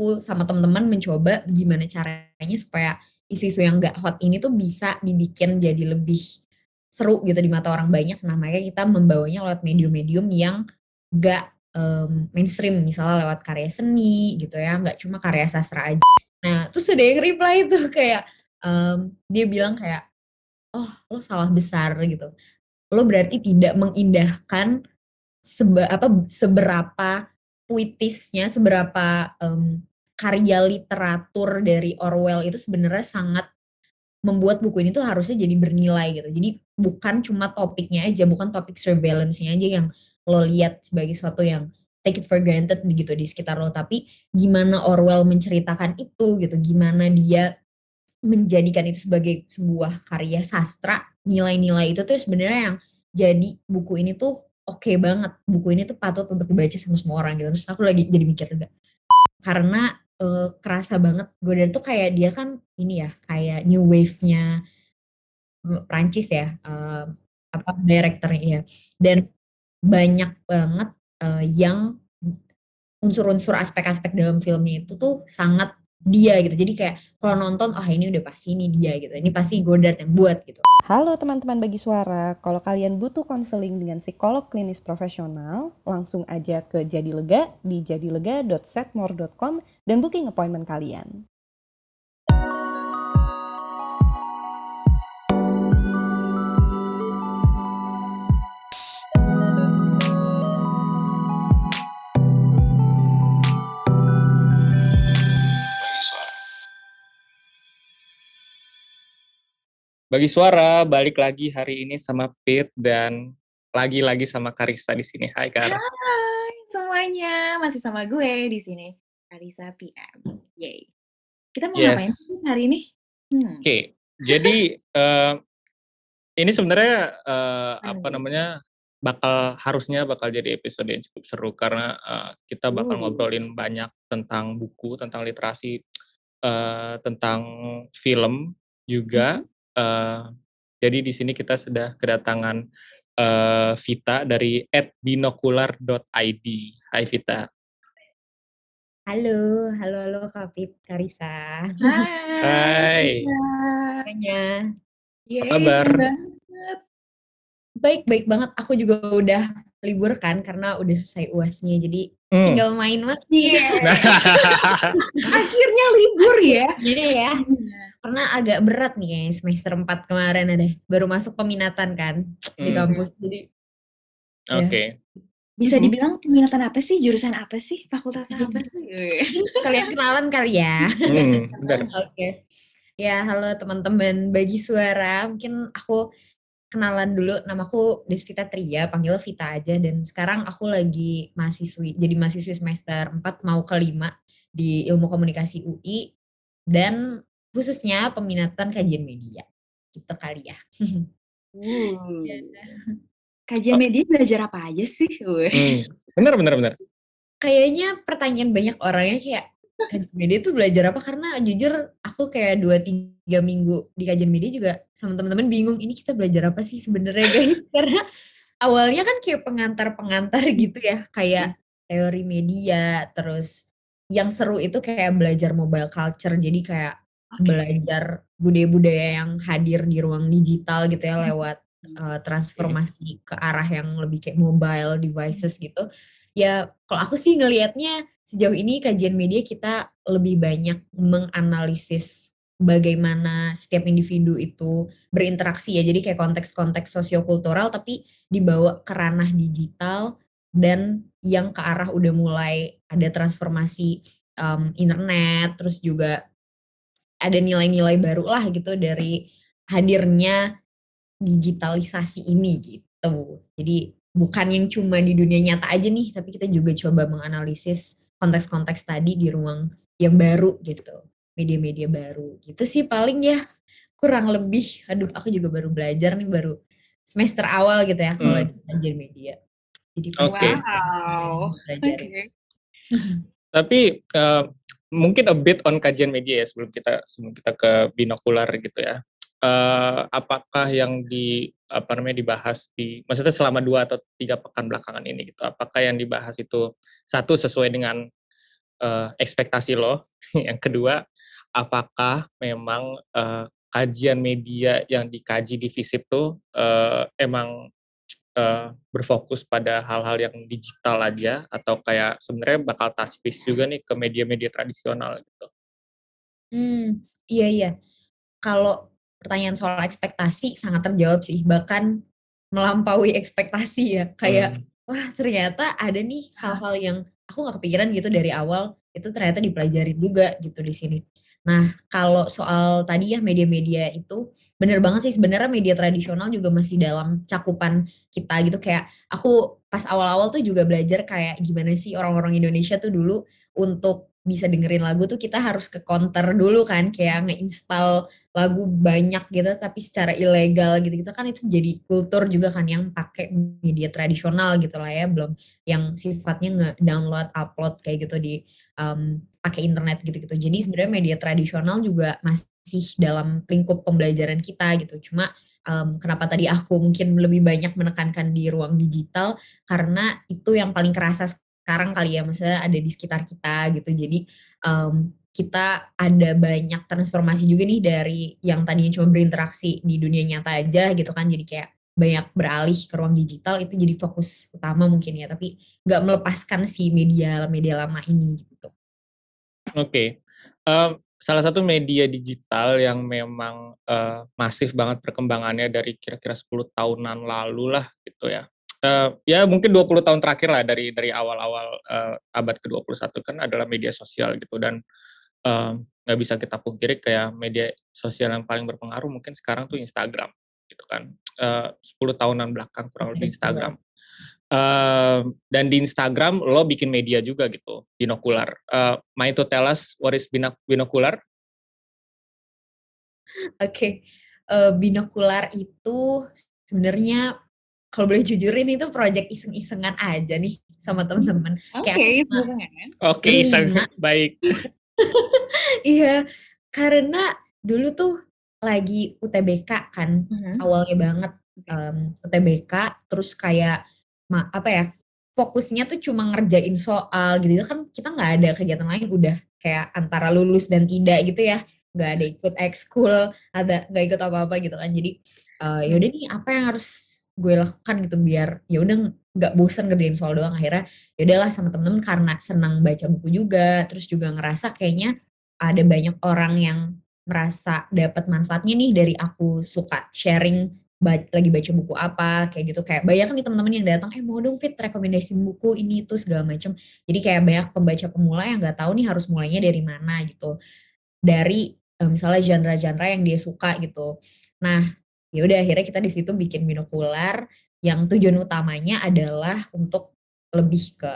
aku sama teman-teman mencoba gimana caranya supaya isu-isu yang gak hot ini tuh bisa dibikin jadi lebih seru gitu di mata orang banyak. Nah makanya kita membawanya lewat medium-medium yang gak um, mainstream, misalnya lewat karya seni gitu ya, nggak cuma karya sastra aja. Nah terus ada yang reply itu kayak um, dia bilang kayak, oh lo salah besar gitu. Lo berarti tidak mengindahkan seba, apa, seberapa puitisnya, seberapa um, karya literatur dari Orwell itu sebenarnya sangat membuat buku ini tuh harusnya jadi bernilai gitu. Jadi bukan cuma topiknya aja, bukan topik surveillance-nya aja yang lo lihat sebagai sesuatu yang take it for granted gitu di sekitar lo, tapi gimana Orwell menceritakan itu gitu, gimana dia menjadikan itu sebagai sebuah karya sastra, nilai-nilai itu tuh sebenarnya yang jadi buku ini tuh oke okay banget, buku ini tuh patut untuk dibaca sama semua orang gitu. Terus aku lagi jadi mikir juga. Karena uh, kerasa banget. Godard tuh kayak dia kan ini ya kayak new wave-nya Prancis ya uh, apa direkturnya ya dan banyak banget uh, yang unsur-unsur aspek-aspek dalam filmnya itu tuh sangat dia gitu. Jadi kayak kalau nonton oh ini udah pasti ini dia gitu. Ini pasti Godard yang buat gitu. Halo teman-teman bagi suara. Kalau kalian butuh konseling dengan psikolog klinis profesional, langsung aja ke Jadi Lega di jadilega.setmore.com dan booking appointment kalian. Bagi suara balik lagi hari ini sama Pit dan lagi-lagi sama Karisa di sini. Hai Kar. Hai semuanya, masih sama gue di sini. Karisa PM. Yay. Kita mau yes. ngapain sih hari ini? Hmm. Oke, okay. jadi uh, ini sebenarnya uh, apa namanya bakal harusnya bakal jadi episode yang cukup seru karena uh, kita bakal uh. ngobrolin banyak tentang buku, tentang literasi, uh, tentang film juga. -hmm Uh, jadi di sini kita sudah kedatangan uh, Vita dari @binokular.id. Hai Vita. Halo, halo halo Kak Karisa. Hai. Hai. Apa kabar? Baik, baik banget. Aku juga udah libur kan karena udah selesai uasnya jadi hmm. tinggal main mas yeah. akhirnya libur ya jadi ya karena agak berat nih ya semester 4 kemarin ada baru masuk peminatan kan hmm. di kampus jadi oke okay. ya. bisa dibilang peminatan apa sih jurusan apa sih fakultas apa sih kalian kenalan kali ya hmm, oke okay. ya halo teman-teman bagi suara mungkin aku kenalan dulu namaku Desvita Tria panggil Vita aja dan sekarang aku lagi mahasiswi jadi mahasiswi semester 4 mau ke 5 di ilmu komunikasi UI dan khususnya peminatan kajian media gitu kali ya. Hmm. Kajian media belajar apa aja sih? Hmm. Bener bener bener. Kayaknya pertanyaan banyak orangnya kayak kajian media tuh belajar apa karena jujur aku kayak dua tiga minggu di kajian media juga sama teman-teman bingung ini kita belajar apa sih sebenarnya guys karena awalnya kan kayak pengantar-pengantar gitu ya kayak teori media terus yang seru itu kayak belajar mobile culture jadi kayak okay. belajar budaya-budaya yang hadir di ruang digital gitu ya hmm. lewat uh, transformasi ke arah yang lebih kayak mobile devices gitu. Ya kalau aku sih ngelihatnya sejauh ini kajian media kita lebih banyak menganalisis bagaimana setiap individu itu berinteraksi ya. Jadi kayak konteks-konteks sosiokultural tapi dibawa ke ranah digital dan yang ke arah udah mulai ada transformasi um, internet terus juga ada nilai-nilai baru lah gitu dari hadirnya digitalisasi ini gitu. Jadi bukan yang cuma di dunia nyata aja nih, tapi kita juga coba menganalisis konteks-konteks tadi di ruang yang baru gitu, media-media baru gitu sih paling ya kurang lebih. Aduh, aku juga baru belajar nih baru semester awal gitu ya kalau hmm. belajar media. Jadi okay. wow. belajar. Okay. Tapi uh, mungkin a bit on kajian media ya sebelum kita sebelum kita ke binokular gitu ya. Uh, apakah yang di apa namanya dibahas di maksudnya selama dua atau tiga pekan belakangan ini gitu apakah yang dibahas itu satu sesuai dengan uh, ekspektasi lo? yang kedua, apakah memang uh, kajian media yang dikaji di visip tuh uh, emang uh, berfokus pada hal-hal yang digital aja atau kayak sebenarnya bakal base juga nih ke media-media tradisional gitu? Hmm, iya iya. Kalau pertanyaan soal ekspektasi sangat terjawab sih, bahkan melampaui ekspektasi ya. Kayak, hmm. wah ternyata ada nih hal-hal yang aku nggak kepikiran gitu dari awal, itu ternyata dipelajari juga gitu di sini. Nah, kalau soal tadi ya media-media itu bener banget sih sebenarnya media tradisional juga masih dalam cakupan kita gitu kayak aku pas awal-awal tuh juga belajar kayak gimana sih orang-orang Indonesia tuh dulu untuk bisa dengerin lagu tuh kita harus ke counter dulu kan kayak ngeinstall lagu banyak gitu tapi secara ilegal gitu gitu kan itu jadi kultur juga kan yang pakai media tradisional gitu lah ya belum yang sifatnya nge-download upload kayak gitu di um, pakai internet gitu-gitu. Jadi sebenarnya media tradisional juga masih dalam lingkup pembelajaran kita gitu. Cuma um, kenapa tadi aku mungkin lebih banyak menekankan di ruang digital karena itu yang paling kerasa sekarang kali ya maksudnya ada di sekitar kita gitu jadi um, kita ada banyak transformasi juga nih dari yang tadinya cuma berinteraksi di dunia nyata aja gitu kan jadi kayak banyak beralih ke ruang digital itu jadi fokus utama mungkin ya tapi nggak melepaskan si media media lama ini gitu. Oke, okay. um, salah satu media digital yang memang uh, masif banget perkembangannya dari kira-kira 10 tahunan lalu lah gitu ya uh, ya mungkin 20 tahun terakhir lah dari dari awal-awal uh, abad ke-21 kan adalah media sosial gitu dan nggak uh, bisa kita pungkiri kayak media sosial yang paling berpengaruh mungkin sekarang tuh Instagram gitu kan. Uh, 10 tahunan belakang kurang lebih Instagram. Uh, dan di Instagram lo bikin media juga gitu binokular. Uh, main to tell us what is binokular? Oke, okay. uh, binokular itu sebenarnya kalau boleh jujurin itu project iseng-isengan aja nih sama teman-teman. Oke, okay, Oke, okay, iseng. Baik. iya, karena dulu tuh lagi UTBK kan, uh-huh. awalnya banget um, UTBK, terus kayak ma, apa ya? Fokusnya tuh cuma ngerjain soal gitu kan kita nggak ada kegiatan lain udah kayak antara lulus dan tidak gitu ya nggak ada ikut ekskul ada nggak ikut apa-apa gitu kan jadi uh, yaudah nih apa yang harus gue lakukan gitu biar ya udah nggak bosan ngerjain soal doang. Akhirnya ya udahlah sama temen-temen karena senang baca buku juga terus juga ngerasa kayaknya ada banyak orang yang merasa dapat manfaatnya nih dari aku suka sharing lagi baca buku apa kayak gitu. Kayak banyak nih teman-teman yang datang eh mau dong fit rekomendasi buku ini itu segala macam jadi kayak banyak pembaca pemula yang nggak tahu nih harus mulainya dari mana gitu. Dari eh, misalnya genre-genre yang dia suka gitu. Nah ya udah akhirnya kita di situ bikin binokular yang tujuan utamanya adalah untuk lebih ke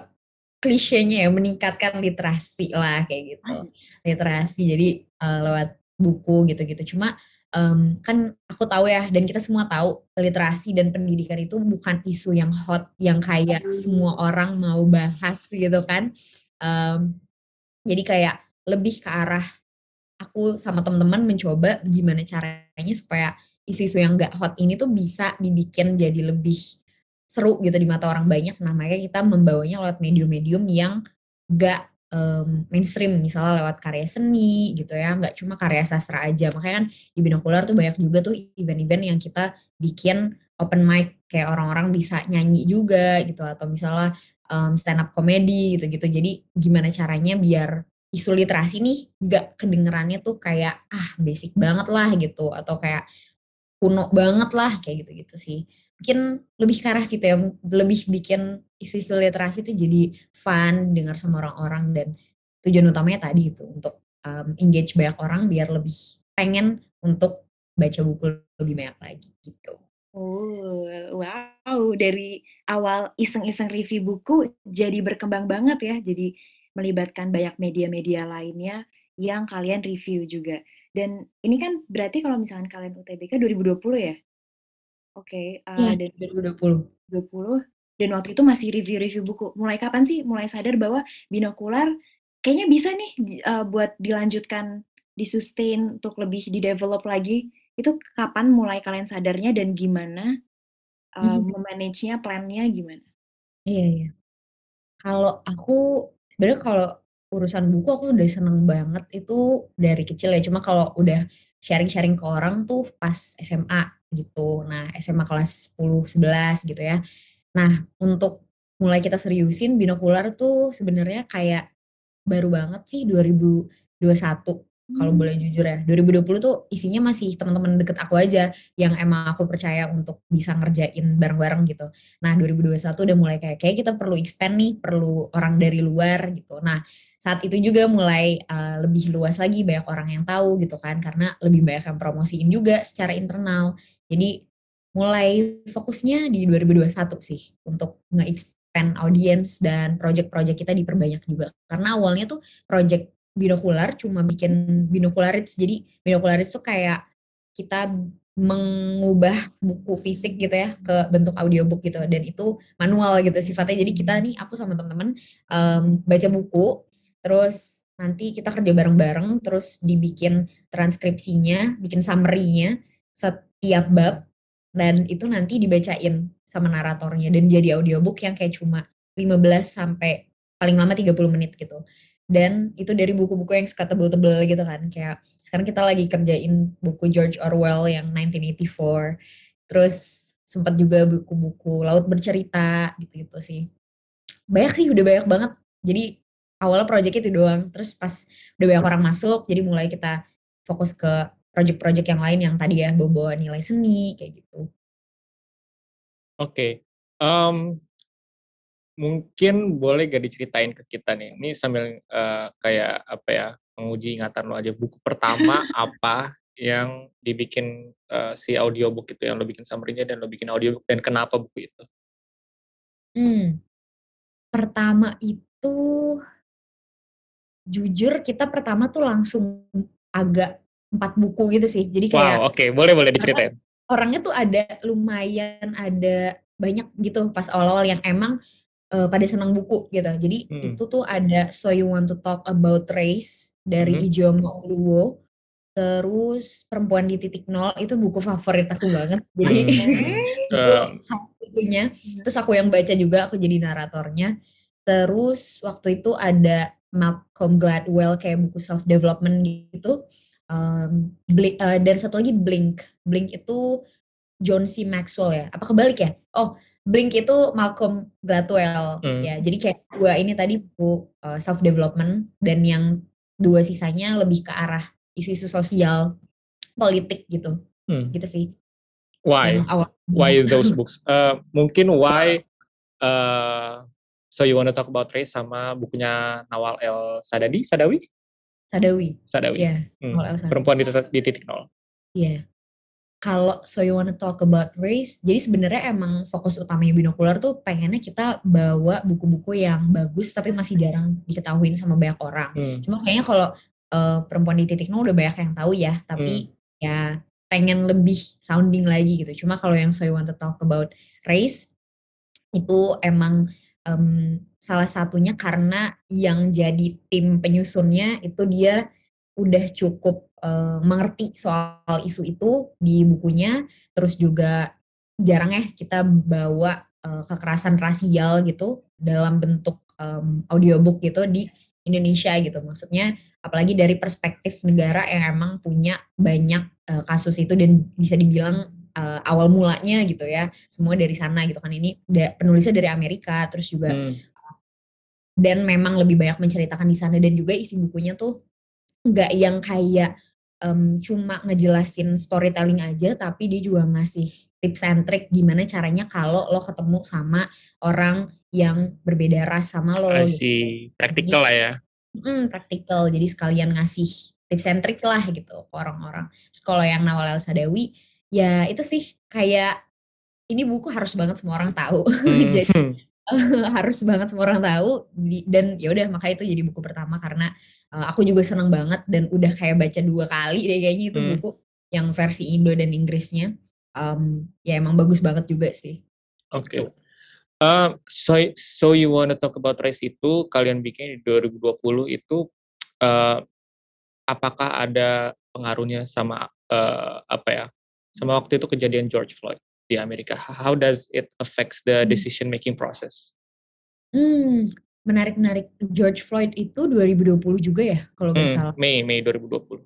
klisenya ya meningkatkan literasi lah kayak gitu. Literasi jadi uh, lewat buku gitu-gitu. Cuma um, kan aku tahu ya dan kita semua tahu literasi dan pendidikan itu bukan isu yang hot yang kayak semua orang mau bahas gitu kan. Um, jadi kayak lebih ke arah aku sama teman-teman mencoba gimana caranya supaya isu-isu yang gak hot ini tuh bisa dibikin jadi lebih seru gitu di mata orang banyak. Nah makanya kita membawanya lewat medium-medium yang gak um, mainstream, misalnya lewat karya seni gitu ya, nggak cuma karya sastra aja. Makanya kan di binokular tuh banyak juga tuh event-event yang kita bikin open mic kayak orang-orang bisa nyanyi juga gitu atau misalnya um, stand up comedy gitu-gitu. Jadi gimana caranya biar isu literasi nih gak kedengerannya tuh kayak ah basic banget lah gitu atau kayak kuno banget lah kayak gitu-gitu sih. Mungkin lebih ke arah situ ya, lebih bikin isu-isu literasi itu jadi fun dengar sama orang-orang dan tujuan utamanya tadi itu untuk um, engage banyak orang biar lebih pengen untuk baca buku lebih banyak lagi gitu. Oh, wow. Dari awal iseng-iseng review buku jadi berkembang banget ya. Jadi melibatkan banyak media-media lainnya yang kalian review juga. Dan ini kan berarti kalau misalkan kalian UTBK 2020 ya? Oke, okay, uh, iya, dan 2020. 20 dan waktu itu masih review-review buku. Mulai kapan sih mulai sadar bahwa binokular kayaknya bisa nih uh, buat dilanjutkan, disustain untuk lebih di-develop lagi. Itu kapan mulai kalian sadarnya dan gimana uh, hmm. memanage-nya, plan-nya gimana? Iya, iya. Kalau aku sebenarnya kalau urusan buku aku udah seneng banget itu dari kecil ya, cuma kalau udah sharing-sharing ke orang tuh pas SMA gitu. Nah, SMA kelas 10, 11 gitu ya. Nah, untuk mulai kita seriusin binokular tuh sebenarnya kayak baru banget sih 2021 kalau boleh jujur ya 2020 tuh isinya masih teman-teman deket aku aja yang emang aku percaya untuk bisa ngerjain bareng-bareng gitu. Nah 2021 udah mulai kayak kayak kita perlu expand nih, perlu orang dari luar gitu. Nah saat itu juga mulai uh, lebih luas lagi banyak orang yang tahu gitu kan karena lebih banyak yang promosiin juga secara internal. Jadi mulai fokusnya di 2021 sih untuk nge-expand audience dan project-project kita diperbanyak juga. Karena awalnya tuh project binokular cuma bikin binokularis jadi binokularis tuh kayak kita mengubah buku fisik gitu ya ke bentuk audiobook gitu dan itu manual gitu sifatnya jadi kita nih aku sama teman-teman um, baca buku terus nanti kita kerja bareng-bareng terus dibikin transkripsinya bikin summary-nya setiap bab dan itu nanti dibacain sama naratornya. Dan jadi audiobook yang kayak cuma 15 sampai paling lama 30 menit gitu. Dan itu dari buku-buku yang suka tebel-tebel gitu kan. Kayak sekarang kita lagi kerjain buku George Orwell yang 1984 terus sempat juga buku-buku Laut Bercerita gitu-gitu sih. Banyak sih udah banyak banget. Jadi awalnya proyeknya itu doang terus pas udah banyak orang masuk jadi mulai kita fokus ke project-project yang lain yang tadi ya bawa-bawa nilai seni kayak gitu oke okay. um, Mungkin boleh gak diceritain ke kita nih, ini sambil, uh, kayak apa ya, menguji ingatan lo aja, buku pertama apa yang dibikin, uh, si audiobook itu, yang lo bikin summary-nya dan lo bikin audiobook dan kenapa buku itu? Hmm, pertama itu jujur kita pertama tuh langsung agak empat buku gitu sih, jadi kayak Wow, oke, boleh boleh diceritain. orangnya tuh ada lumayan ada banyak gitu pas awal-awal yang emang uh, pada senang buku gitu. Jadi hmm. itu tuh ada So You Want to Talk About Race dari hmm. Ijeoma Oluwo. Terus Perempuan di Titik Nol itu buku favorit aku banget. Jadi hmm. itu satunya. Terus aku yang baca juga, aku jadi naratornya. Terus waktu itu ada Malcolm Gladwell kayak buku self development gitu. Um, Blink, uh, dan satu lagi Blink. Blink itu John C. Maxwell ya. Apa kebalik ya? Oh, Blink itu Malcolm Gladwell hmm. ya. Jadi kayak dua ini tadi buku uh, self development dan yang dua sisanya lebih ke arah isu-isu sosial, politik gitu. Hmm. Gitu sih. Why? Why those books? Uh, mungkin why uh, So You Wanna Talk About Race sama bukunya Nawal El Sadadi, Sadawi? Sadawi. Sadawi. Yeah, hmm. Perempuan di, di titik nol. Iya. Yeah kalau so you wanna talk about race, jadi sebenarnya emang fokus utamanya binokular tuh pengennya kita bawa buku-buku yang bagus tapi masih jarang diketahuin sama banyak orang. Hmm. Cuma kayaknya kalau uh, perempuan di titik nol udah banyak yang tahu ya, tapi hmm. ya pengen lebih sounding lagi gitu. Cuma kalau yang so you want to talk about race itu emang um, salah satunya karena yang jadi tim penyusunnya itu dia udah cukup uh, mengerti soal isu itu di bukunya, terus juga jarang ya kita bawa uh, kekerasan rasial gitu dalam bentuk um, audiobook gitu di Indonesia gitu. Maksudnya apalagi dari perspektif negara yang emang punya banyak uh, kasus itu dan bisa dibilang uh, awal mulanya gitu ya semua dari sana gitu kan ini penulisnya dari Amerika terus juga hmm. dan memang lebih banyak menceritakan di sana dan juga isi bukunya tuh nggak yang kayak um, cuma ngejelasin storytelling aja, tapi dia juga ngasih tips and trick gimana caranya kalau lo ketemu sama orang yang berbeda ras sama lo. Gitu. Praktikal lah ya. Hmm, praktikal. Jadi sekalian ngasih tips and trick lah gitu ke orang-orang. Terus kalau yang Nawal El Sadawi, ya itu sih kayak ini buku harus banget semua orang tahu. Hmm. jadi harus banget semua orang tahu dan ya udah makanya itu jadi buku pertama karena uh, aku juga senang banget dan udah kayak baca dua kali deh kayaknya itu hmm. buku yang versi Indo dan Inggrisnya um, ya emang bagus banget juga sih. Oke. Okay. Gitu. Uh, so so you wanna talk about race itu kalian bikin di 2020 itu uh, apakah ada pengaruhnya sama uh, apa ya sama waktu itu kejadian George Floyd? di Amerika? How does it affects the hmm. decision making process? Hmm, menarik-menarik. George Floyd itu 2020 juga ya kalau nggak Hmm, salah? Mei Mei 2020.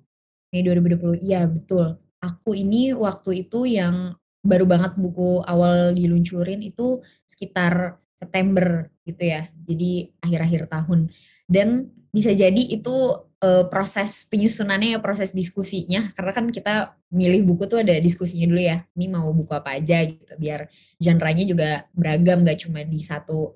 Mei 2020, iya betul. Aku ini waktu itu yang baru banget buku awal diluncurin itu sekitar September gitu ya, jadi akhir-akhir tahun. Dan bisa jadi itu uh, proses penyusunannya ya proses diskusinya karena kan kita milih buku tuh ada diskusinya dulu ya ini mau buku apa aja gitu biar genre-nya juga beragam gak cuma di satu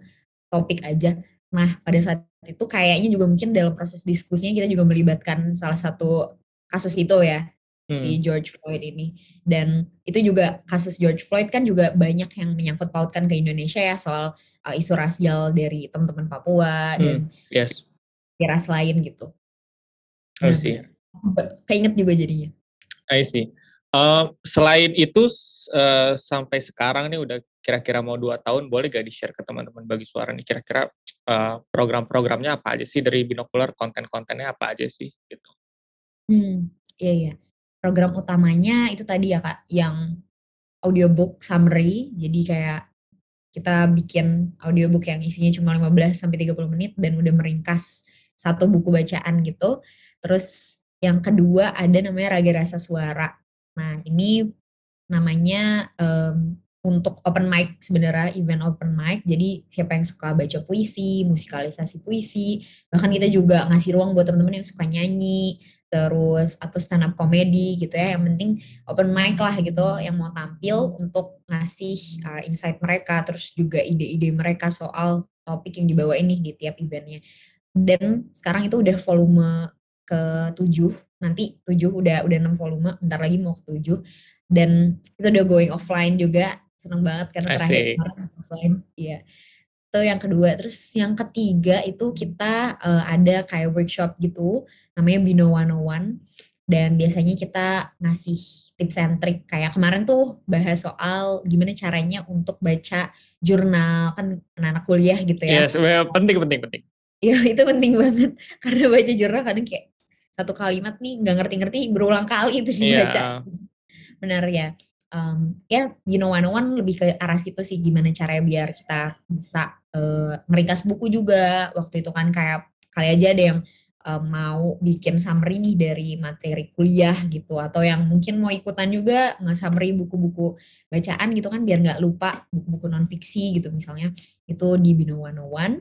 topik aja nah pada saat itu kayaknya juga mungkin dalam proses diskusinya kita juga melibatkan salah satu kasus itu ya hmm. si George Floyd ini dan itu juga kasus George Floyd kan juga banyak yang menyangkut pautkan ke Indonesia ya soal uh, isu rasial dari teman-teman Papua hmm. dan yes ras lain gitu. I nah, see. Keinget juga jadinya. I see. Uh, selain itu uh, sampai sekarang nih udah kira-kira mau dua tahun, boleh gak di-share ke teman-teman bagi suara nih kira-kira uh, program-programnya apa aja sih dari binokular, konten-kontennya apa aja sih gitu? Hmm, iya iya. Program utamanya itu tadi ya kak, yang audiobook summary, jadi kayak kita bikin audiobook yang isinya cuma 15 sampai 30 menit dan udah meringkas satu buku bacaan gitu. Terus yang kedua ada namanya Raga Rasa Suara. Nah ini namanya um, untuk open mic sebenarnya event open mic. Jadi siapa yang suka baca puisi, musikalisasi puisi, bahkan kita juga ngasih ruang buat teman-teman yang suka nyanyi, terus atau stand up comedy gitu ya. Yang penting open mic lah gitu yang mau tampil untuk ngasih uh, insight mereka, terus juga ide-ide mereka soal topik yang dibawa ini di tiap eventnya dan sekarang itu udah volume ke tujuh. Nanti tujuh udah udah enam volume bentar lagi mau ke tujuh. Dan itu udah going offline juga. Seneng banget karena terakhir offline. Iya. Itu yang kedua. Terus yang ketiga itu kita uh, ada kayak workshop gitu. Namanya Bino 101 dan biasanya kita ngasih tips and trick. Kayak kemarin tuh bahas soal gimana caranya untuk baca jurnal. Kan anak-anak kuliah gitu ya. Yes, penting penting penting. Iya itu penting banget. Karena baca jurnal kadang kayak satu kalimat nih nggak ngerti-ngerti berulang kali itu iya. dibaca. Yeah. Benar ya. Um, ya you know one one lebih ke arah situ sih gimana caranya biar kita bisa uh, meringkas buku juga waktu itu kan kayak kali aja ada yang uh, mau bikin summary nih dari materi kuliah gitu atau yang mungkin mau ikutan juga nggak summary buku-buku bacaan gitu kan biar nggak lupa buku-buku non fiksi gitu misalnya itu di Bino 101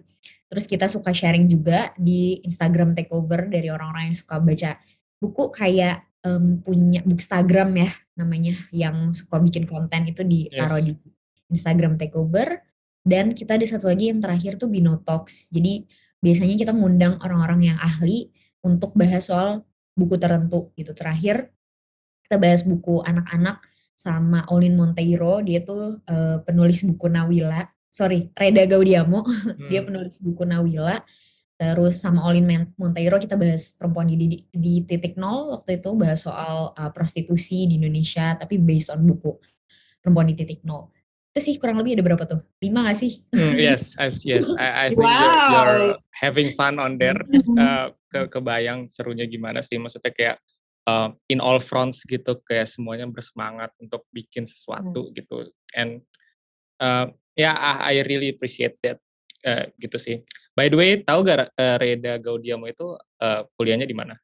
Terus kita suka sharing juga di Instagram takeover dari orang-orang yang suka baca buku kayak um, punya Bookstagram ya namanya yang suka bikin konten itu ditaruh yes. di Instagram takeover dan kita ada satu lagi yang terakhir tuh Binotox. Jadi biasanya kita ngundang orang-orang yang ahli untuk bahas soal buku tertentu gitu. Terakhir kita bahas buku anak-anak sama Olin Monteiro, dia tuh uh, penulis buku Nawila sorry Reda Gaudiamo. Hmm. dia penulis buku Nawila. Terus sama Olin Monteiro kita bahas perempuan di, di, di titik nol waktu itu bahas soal uh, prostitusi di Indonesia tapi based on buku perempuan di titik nol. Itu sih kurang lebih ada berapa tuh? Lima gak sih? Mm, yes yes I, I think wow. you're, you're having fun on there. Uh, ke kebayang serunya gimana sih? Maksudnya kayak uh, in all fronts gitu kayak semuanya bersemangat untuk bikin sesuatu hmm. gitu. And uh, ya yeah, I really appreciate that uh, gitu sih. By the way, tahu gak uh, Reda Gaudiamo itu uh, kuliahnya di mana?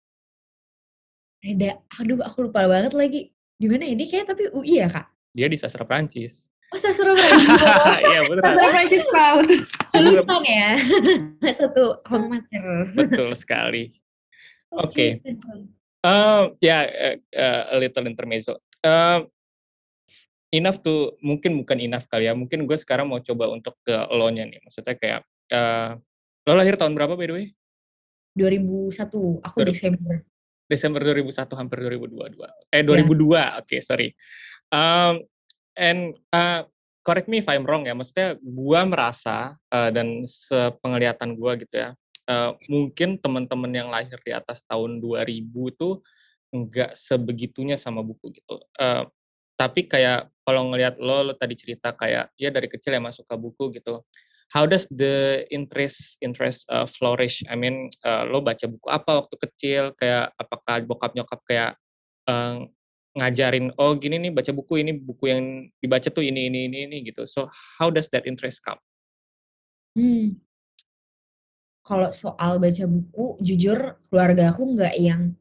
Reda, aduh aku lupa banget lagi. Di mana ini kayak tapi UI ya kak? Dia di sastra Prancis. Oh sastra Prancis. Iya benar. Sastra Prancis proud. Lulusan ya. Satu hometer. Betul sekali. Oke. Okay. Uh, ya yeah, uh, a little intermezzo. Uh, enough tuh mungkin bukan enough kali ya. Mungkin gue sekarang mau coba untuk ke lo-nya nih. Maksudnya kayak uh, lo lahir tahun berapa by the way? 2001. Aku Dur Desember. Desember 2001 hampir 2022. Eh 2002. Yeah. Oke, okay, sorry. Um, and uh, correct me if I'm wrong ya. Maksudnya gue merasa uh, dan sepenglihatan gue gitu ya. Uh, mungkin teman-teman yang lahir di atas tahun 2000 tuh nggak sebegitunya sama buku gitu. Uh, tapi kayak kalau ngelihat lo, lo tadi cerita kayak ya dari kecil emang suka buku gitu. How does the interest interest uh, flourish? I mean, uh, lo baca buku apa waktu kecil? Kayak apakah bokap nyokap kayak uh, ngajarin oh gini nih baca buku ini buku yang dibaca tuh ini ini ini ini gitu. So how does that interest come? Hmm. kalau soal baca buku, jujur keluarga aku nggak yang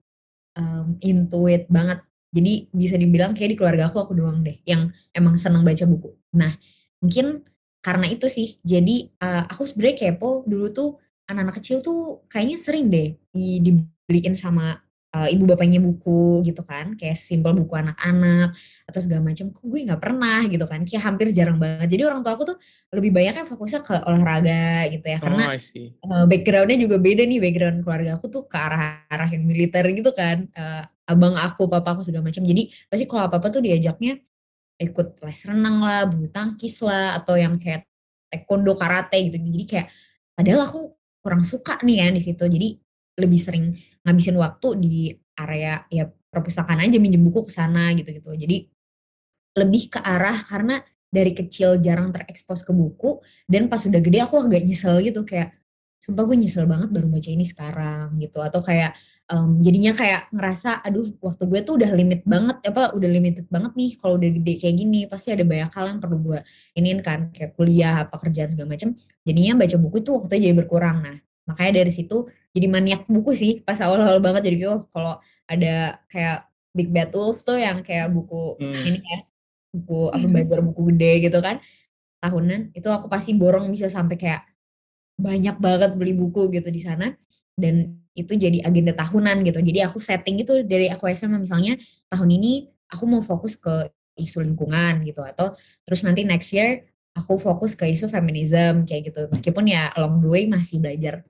um, into it banget. Jadi bisa dibilang kayak di keluarga aku aku doang deh yang emang seneng baca buku. Nah mungkin karena itu sih. Jadi uh, aku sebenarnya kepo dulu tuh anak-anak kecil tuh kayaknya sering deh di, dibeliin sama uh, ibu bapaknya buku gitu kan. Kayak simpel buku anak-anak atau segala macam. Kok gue nggak pernah gitu kan. Kayak hampir jarang banget. Jadi orang tua aku tuh lebih banyak kan fokusnya ke olahraga gitu ya. Karena oh, uh, backgroundnya juga beda nih. Background keluarga aku tuh ke arah-arah yang militer gitu kan. Uh, abang aku papa aku segala macam. Jadi pasti kalau apa apa tuh diajaknya ikut les renang lah bulu tangkis lah atau yang kayak taekwondo karate gitu jadi kayak padahal aku kurang suka nih kan di situ. Jadi lebih sering ngabisin waktu di area ya perpustakaan aja minjem buku ke sana gitu-gitu. Jadi lebih ke arah karena dari kecil jarang terekspos ke buku dan pas udah gede aku agak nyesel gitu. Kayak sumpah gue nyesel banget baru baca ini sekarang gitu. Atau kayak um, jadinya kayak ngerasa aduh waktu gue tuh udah limit banget apa udah limited banget nih kalau udah gede kayak gini pasti ada banyak hal yang perlu gue iniin kan kayak kuliah apa kerjaan segala macam jadinya baca buku tuh waktunya jadi berkurang. Nah makanya dari situ jadi maniak buku sih pas awal-awal banget. Jadi oh kalau ada kayak Big Bad Wolf tuh yang kayak buku hmm. ini ya buku apa bazar buku gede gitu kan tahunan itu aku pasti borong bisa sampai kayak banyak banget beli buku gitu di sana. Dan itu jadi agenda tahunan gitu. Jadi aku setting itu dari aku SMA misalnya tahun ini aku mau fokus ke isu lingkungan gitu. Atau terus nanti next year aku fokus ke isu feminism kayak gitu. Meskipun ya along the way masih belajar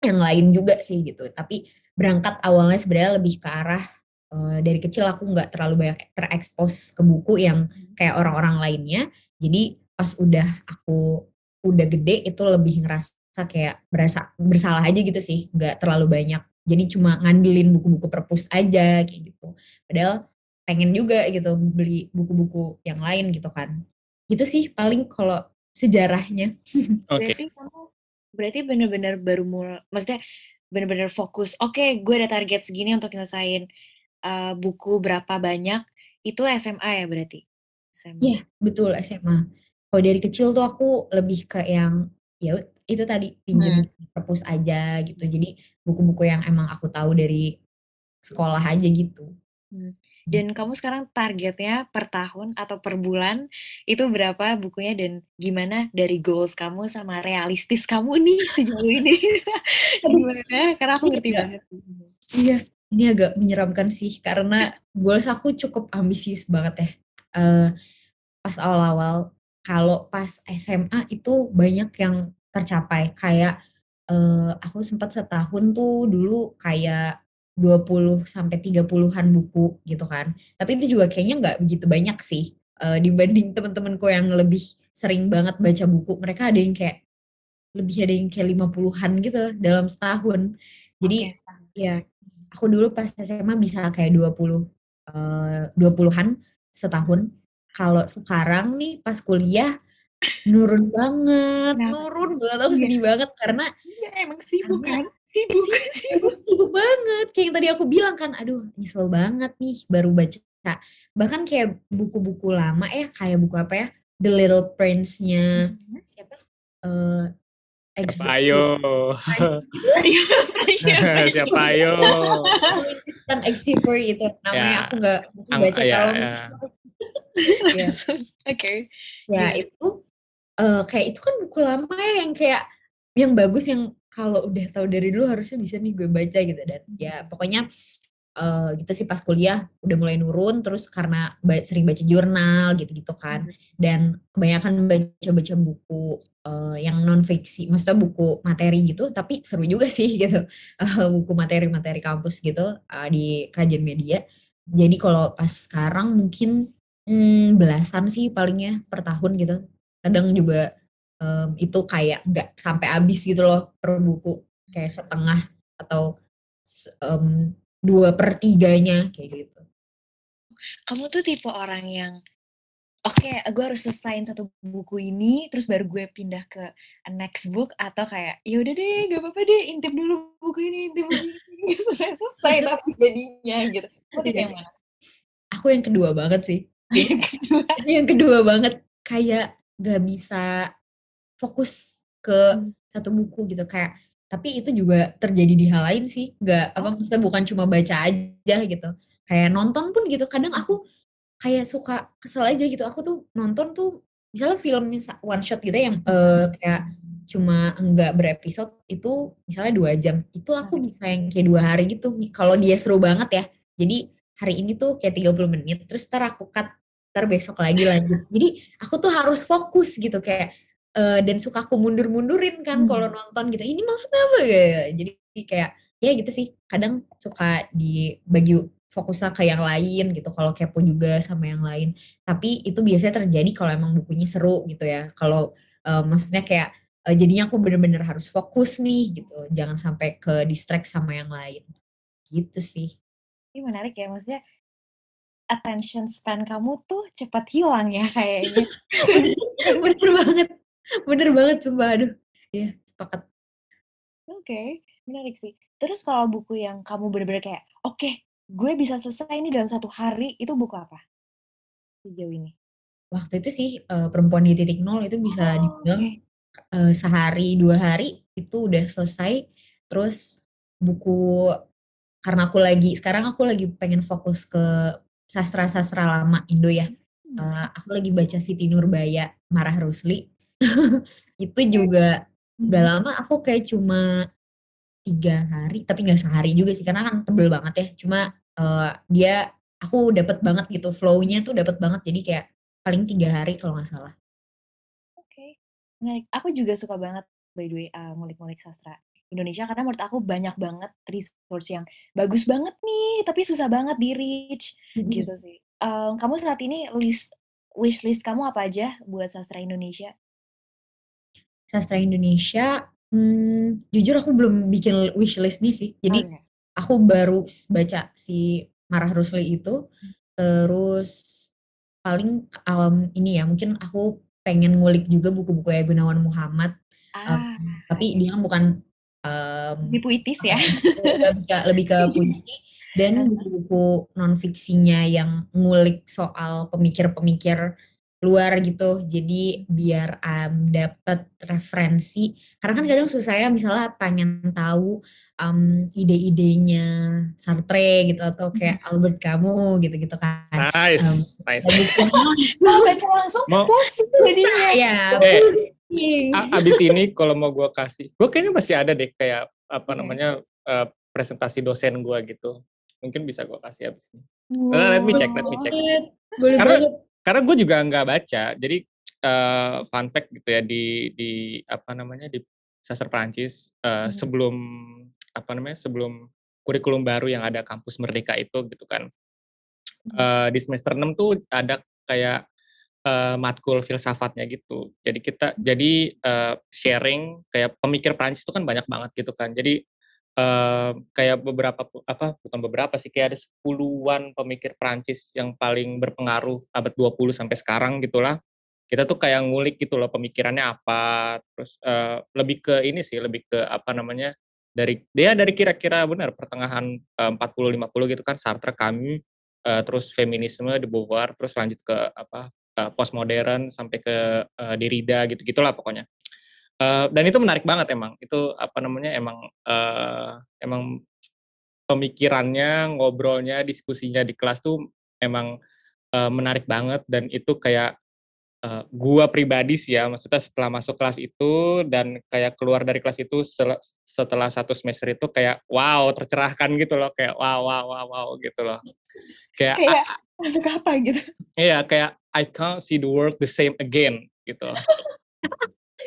yang lain juga sih gitu. Tapi berangkat awalnya sebenarnya lebih ke arah uh, dari kecil aku nggak terlalu banyak terekspos ke buku yang kayak orang-orang lainnya. Jadi pas udah aku udah gede itu lebih ngerasa kayak berasa bersalah aja gitu sih, nggak terlalu banyak. Jadi cuma ngandelin buku-buku perpus aja kayak gitu. Padahal pengen juga gitu beli buku-buku yang lain gitu kan. Gitu sih paling kalau sejarahnya. Okay. kamu Berarti bener-bener baru mulai maksudnya bener-bener fokus, "Oke, okay, gue ada target segini untuk nyelesain, uh, buku berapa banyak." Itu SMA ya berarti? SMA. Iya, betul SMA. Kalau dari kecil tuh aku lebih ke yang, ya itu tadi, pinjem hmm. perpus aja gitu. Jadi buku-buku yang emang aku tahu dari sekolah aja gitu. Hmm. Dan kamu sekarang targetnya per tahun atau per bulan itu berapa bukunya dan gimana dari goals kamu sama realistis kamu nih sejauh ini? gimana? Karena aku ngerti banget. Iya, ini agak menyeramkan sih karena goals aku cukup ambisius banget ya. Uh, pas awal-awal kalau pas SMA itu banyak yang tercapai kayak uh, aku sempat setahun tuh dulu kayak 20 sampai 30-an buku gitu kan. Tapi itu juga kayaknya nggak begitu banyak sih uh, dibanding teman-temanku yang lebih sering banget baca buku. Mereka ada yang kayak lebih ada yang kayak 50-an gitu dalam setahun. Jadi okay. ya aku dulu pas SMA bisa kayak 20 uh, 20-an setahun. Kalau sekarang nih pas kuliah nurun banget, nah, nurun banget, aku iya. sedih banget karena iya emang sibuk kan sibuk sibuk, sibuk banget kayak yang tadi aku bilang kan aduh nyesel banget nih baru baca bahkan kayak buku-buku lama ya kayak buku apa ya The Little Prince-nya hmm. siapa uh, Siapa ayo? Siapa ayo? Kan Exuper itu namanya ya. aku nggak baca ya, kalau ya. ya. Oke. Okay. Ya yeah. itu uh, kayak itu kan buku lama ya yang kayak yang bagus yang kalau udah tahu dari dulu harusnya bisa nih gue baca gitu dan ya pokoknya uh, gitu sih pas kuliah udah mulai nurun terus karena sering baca jurnal gitu-gitu kan hmm. dan kebanyakan baca-baca buku uh, yang non fiksi maksudnya buku materi gitu tapi seru juga sih gitu uh, buku materi-materi kampus gitu uh, di kajian media jadi kalau pas sekarang mungkin hmm, belasan sih palingnya per tahun gitu kadang juga um, itu kayak nggak sampai habis gitu loh per buku kayak setengah atau um, dua per tiganya kayak gitu. Kamu tuh tipe orang yang oke okay, gue harus selesaiin satu buku ini terus baru gue pindah ke next book atau kayak ya udah deh gak apa-apa deh intip dulu buku ini intip buku ini selesai selesai tapi jadinya gitu. Kamu yang mana? Aku yang kedua banget sih. Yang kedua. yang kedua banget kayak gak bisa fokus ke hmm. satu buku gitu kayak tapi itu juga terjadi di hal lain sih, nggak apa, Oh. maksudnya bukan cuma baca aja gitu. Kayak nonton pun gitu, kadang aku kayak suka kesel aja gitu, aku tuh nonton tuh misalnya film one shot gitu yang, eee, kayak cuma enggak berepisode itu misalnya 2 jam, itu aku bisa yang kayak 2 hari gitu kalau dia seru banget ya. Jadi hari ini tuh kayak 30 menit, terus entar aku cut, entar besok lagi lanjut. Jadi aku tuh harus fokus gitu kayak, eee, dan suka aku mundur-mundurin kan kalau Mmm. nonton gitu, "Ini maksudnya apa ya?" Jadi kayak ya gitu sih, kadang suka dibagi fokusnya ke yang lain gitu, kalau kepo juga sama yang lain. Tapi itu biasanya terjadi kalau emang bukunya seru gitu ya. Kalau, eee, maksudnya kayak, eee, jadinya aku bener-bener harus fokus nih gitu, jangan sampai ke-distract sama yang lain, gitu sih. Ini menarik ya, maksudnya attention span kamu tuh cepet hilang ya kayaknya. Bener banget bener banget sumpah, aduh, iya sepakat. Oke, menarik sih. Terus kalau buku yang kamu bener-bener kayak, "Oke, gue bisa selesai ini dalam 1 hari," itu buku apa? Sejauh ini? Waktu itu sih, eee, Perempuan di Titik Nol itu bisa Oh, dibilang, oke. eee, sehari, 2 hari itu udah selesai. Terus buku karena aku lagi sekarang aku lagi pengen fokus ke sastra-sastra lama Indo ya, eee, oke. aku lagi baca Siti Nurbaya, Marah Rusli. Itu juga nggak Mhm. lama, aku kayak cuma 3 hari, tapi nggak sehari juga sih karena kan tebel banget ya. Cuma, eee, dia aku dapet banget gitu, flow-nya tuh dapet banget, jadi kayak paling 3 hari kalau nggak salah. Oke, menarik. Aku juga suka banget by the way, eee, ngulik-ngulik sastra Indonesia karena menurut aku banyak banget resource yang bagus banget nih, tapi susah banget di-reach, Mhm. gitu sih. Eee, kamu saat ini list wishlist kamu apa aja buat sastra Indonesia? Sastra Indonesia, mmm, jujur aku belum bikin wishlist nih sih. Jadi Oke. aku baru baca si Marah Rusli itu, Mmm. terus paling, mmm, ini ya, mungkin aku pengen ngulik juga buku-bukunya Gunawan Muhammad, Ah, mmm, tapi oke. dia kan bukan, mmm, Lebih puitis ya? lebih ke lebih ke puisi dan buku-buku non-fiksinya yang ngulik soal pemikir-pemikir luar gitu. Jadi biar, mmm, dapet referensi karena kan kadang susah ya misalnya pengen tahu, mmm, ide-idenya Sartre gitu atau kayak Albert Camus gitu-gitu kan, Nice nice. baca bukunya Kalau baca langsung Mau pusing jadinya. ya, Eh, abis ini kalau mau gua kasih gua kayaknya masih ada deh kayak, apa Oke. namanya, eee, presentasi dosen gua gitu. Mungkin bisa gua kasih abis ini. Eee, let me Boleh check let me check. boleh Karena banget. Karena gua juga nggak baca. Jadi, eee, fun fact gitu ya di di apa namanya, di sastra Prancis, eee, Mhm. sebelum apa namanya, sebelum kurikulum baru yang ada kampus merdeka itu gitu kan, eee, di semester 6 tuh ada kayak, eee, matkul filsafatnya gitu. Jadi kita jadi, eee, sharing kayak pemikir Prancis itu kan banyak banget gitu kan. Jadi, eee, kayak beberapa apa, bukan beberapa sih, kayak ada sepuluhan pemikir Prancis yang paling berpengaruh abad 20 sampai sekarang gitulah. Kita tuh kayak ngulik gitu loh pemikirannya apa, terus, eee, lebih ke ini sih, lebih ke apa namanya, dari dia dari kira-kira bener pertengahan, eee, 40, 50 gitu kan Sartre, Camus, eee, terus feminisme de Beauvoir, terus lanjut ke apa, eee, postmodern sampai ke, eee, Derrida gitu-gitulah pokoknya. Eee, dan itu menarik banget emang. Itu apa namanya, emang, eee, emang pemikirannya, ngobrolnya, diskusinya di kelas tuh emang, eee, menarik banget dan itu kayak, eee, gua pribadi sih ya, maksudnya setelah masuk kelas itu dan kayak keluar dari kelas itu setelah 1 semester itu kayak wow, tercerahkan gitu loh, kayak wow wow wow wow gitu loh. Kayak Kayak a masuk apa gitu? Iya, kayak I can't see the world the same again gitu.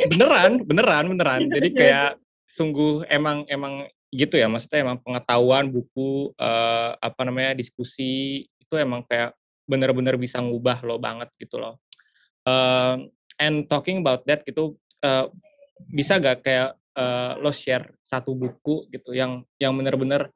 Beneran beneran beneran. Jadi oke kayak sungguh emang emang gitu ya, maksudnya emang pengetahuan, buku, eee, apa namanya, diskusi, itu emang kayak bener-bener bisa ngubah lo banget gitu loh. Eee, and talking about that gitu, eee, bisa nggak kayak, eee, lo share 1 buku gitu yang yang bener-bener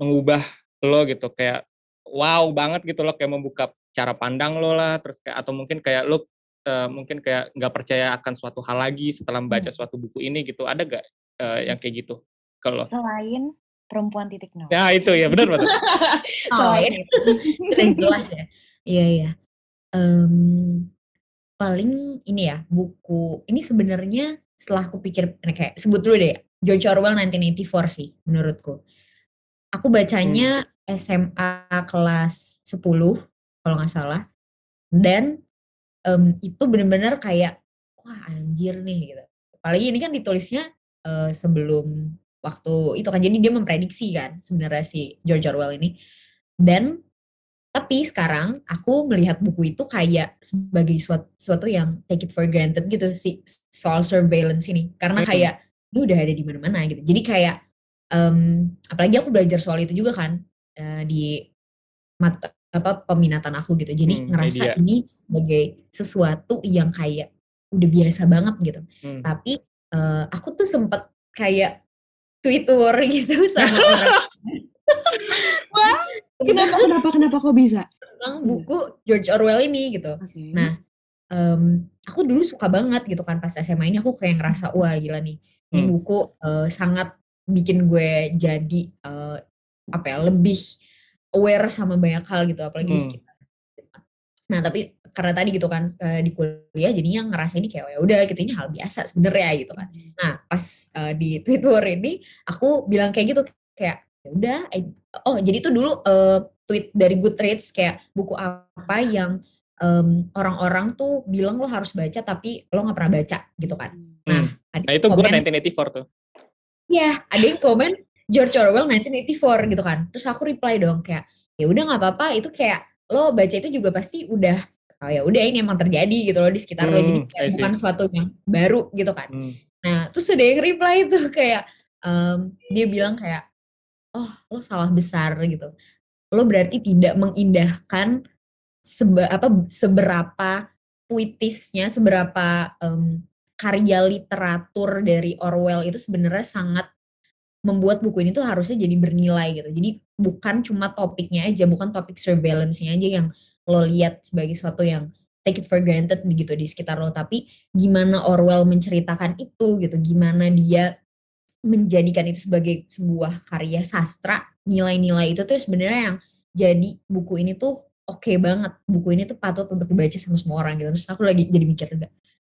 mengubah lo gitu, kayak wow banget gitu loh, kayak membuka cara pandang lo lah, terus kayak atau mungkin kayak lo, eee, mungkin kayak nggak percaya akan suatu hal lagi setelah membaca Mmm. suatu buku ini gitu, ada nggak, eee, yang kayak gitu lo? Selain Perempuan Titik Nol. Nah itu ya, bener banget. Oh, Selain itu itu. udah jelas ya. Iya iya. Mmm, paling ini ya, buku ini sebenarnya setelah aku pikir ini kayak sebut dulu deh George Orwell 1984 sih menurutku. Aku bacanya hmm. SMA kelas 10 kalau nggak salah. Dan um, itu bener-bener kayak wah anjir nih gitu. Apalagi ini kan ditulisnya uh, sebelum waktu itu kan jadi dia memprediksi kan sebenarnya si George Orwell ini. Dan tapi sekarang aku melihat buku itu kayak sebagai suatu, suatu yang take it for granted gitu si soal surveillance ini karena kayak ini udah ada di mana-mana gitu. Jadi kayak um, apalagi aku belajar soal itu juga kan uh, di mata apa peminatan aku gitu. Jadi hmm, ngerasa media. ini sebagai sesuatu yang kayak udah biasa banget gitu. Hmm. Tapi uh, aku tuh sempet kayak Twitter gitu sama orang. Wah, kenapa kenapa kenapa kok bisa? Tentang buku George Orwell ini gitu. Okay. Nah, um, aku dulu suka banget gitu kan pas SMA ini aku kayak ngerasa wah gila nih ini hmm. buku uh, sangat bikin gue jadi uh, apa ya lebih aware sama banyak hal gitu apalagi hmm. di sekitar. Nah tapi karena tadi gitu kan uh, di kuliah jadinya ngerasa ini kayak oh ya udah gitu ini hal biasa sebenarnya gitu kan. Nah pas uh, di Twitter ini aku bilang kayak gitu kayak ya udah oh jadi itu dulu uh, tweet dari Goodreads kayak buku apa yang orang orang-orang tuh bilang lo harus baca tapi lo nggak pernah baca gitu kan. Nah, hmm. nah itu gue 1984 tuh. Iya, ada yang komen George Orwell 1984 gitu kan. Terus aku reply dong kayak ya udah nggak apa-apa itu kayak lo baca itu juga pasti udah oh ya udah ini emang terjadi gitu loh di sekitar hmm, lo jadi kayak bukan suatu yang baru gitu kan. Hmm. Nah terus ada yang reply itu kayak um, dia bilang kayak oh lo salah besar gitu. Lo berarti tidak mengindahkan seba, apa seberapa puitisnya, seberapa um, karya literatur dari Orwell itu sebenarnya sangat membuat buku ini tuh harusnya jadi bernilai gitu. Jadi bukan cuma topiknya aja, bukan topik surveillance-nya aja yang lo lihat sebagai sesuatu yang take it for granted gitu di sekitar lo, tapi gimana Orwell menceritakan itu gitu, gimana dia menjadikan itu sebagai sebuah karya sastra, nilai-nilai itu tuh sebenarnya yang jadi buku ini tuh oke okay banget. Buku ini tuh patut untuk dibaca sama semua orang gitu. Terus aku lagi jadi mikir juga,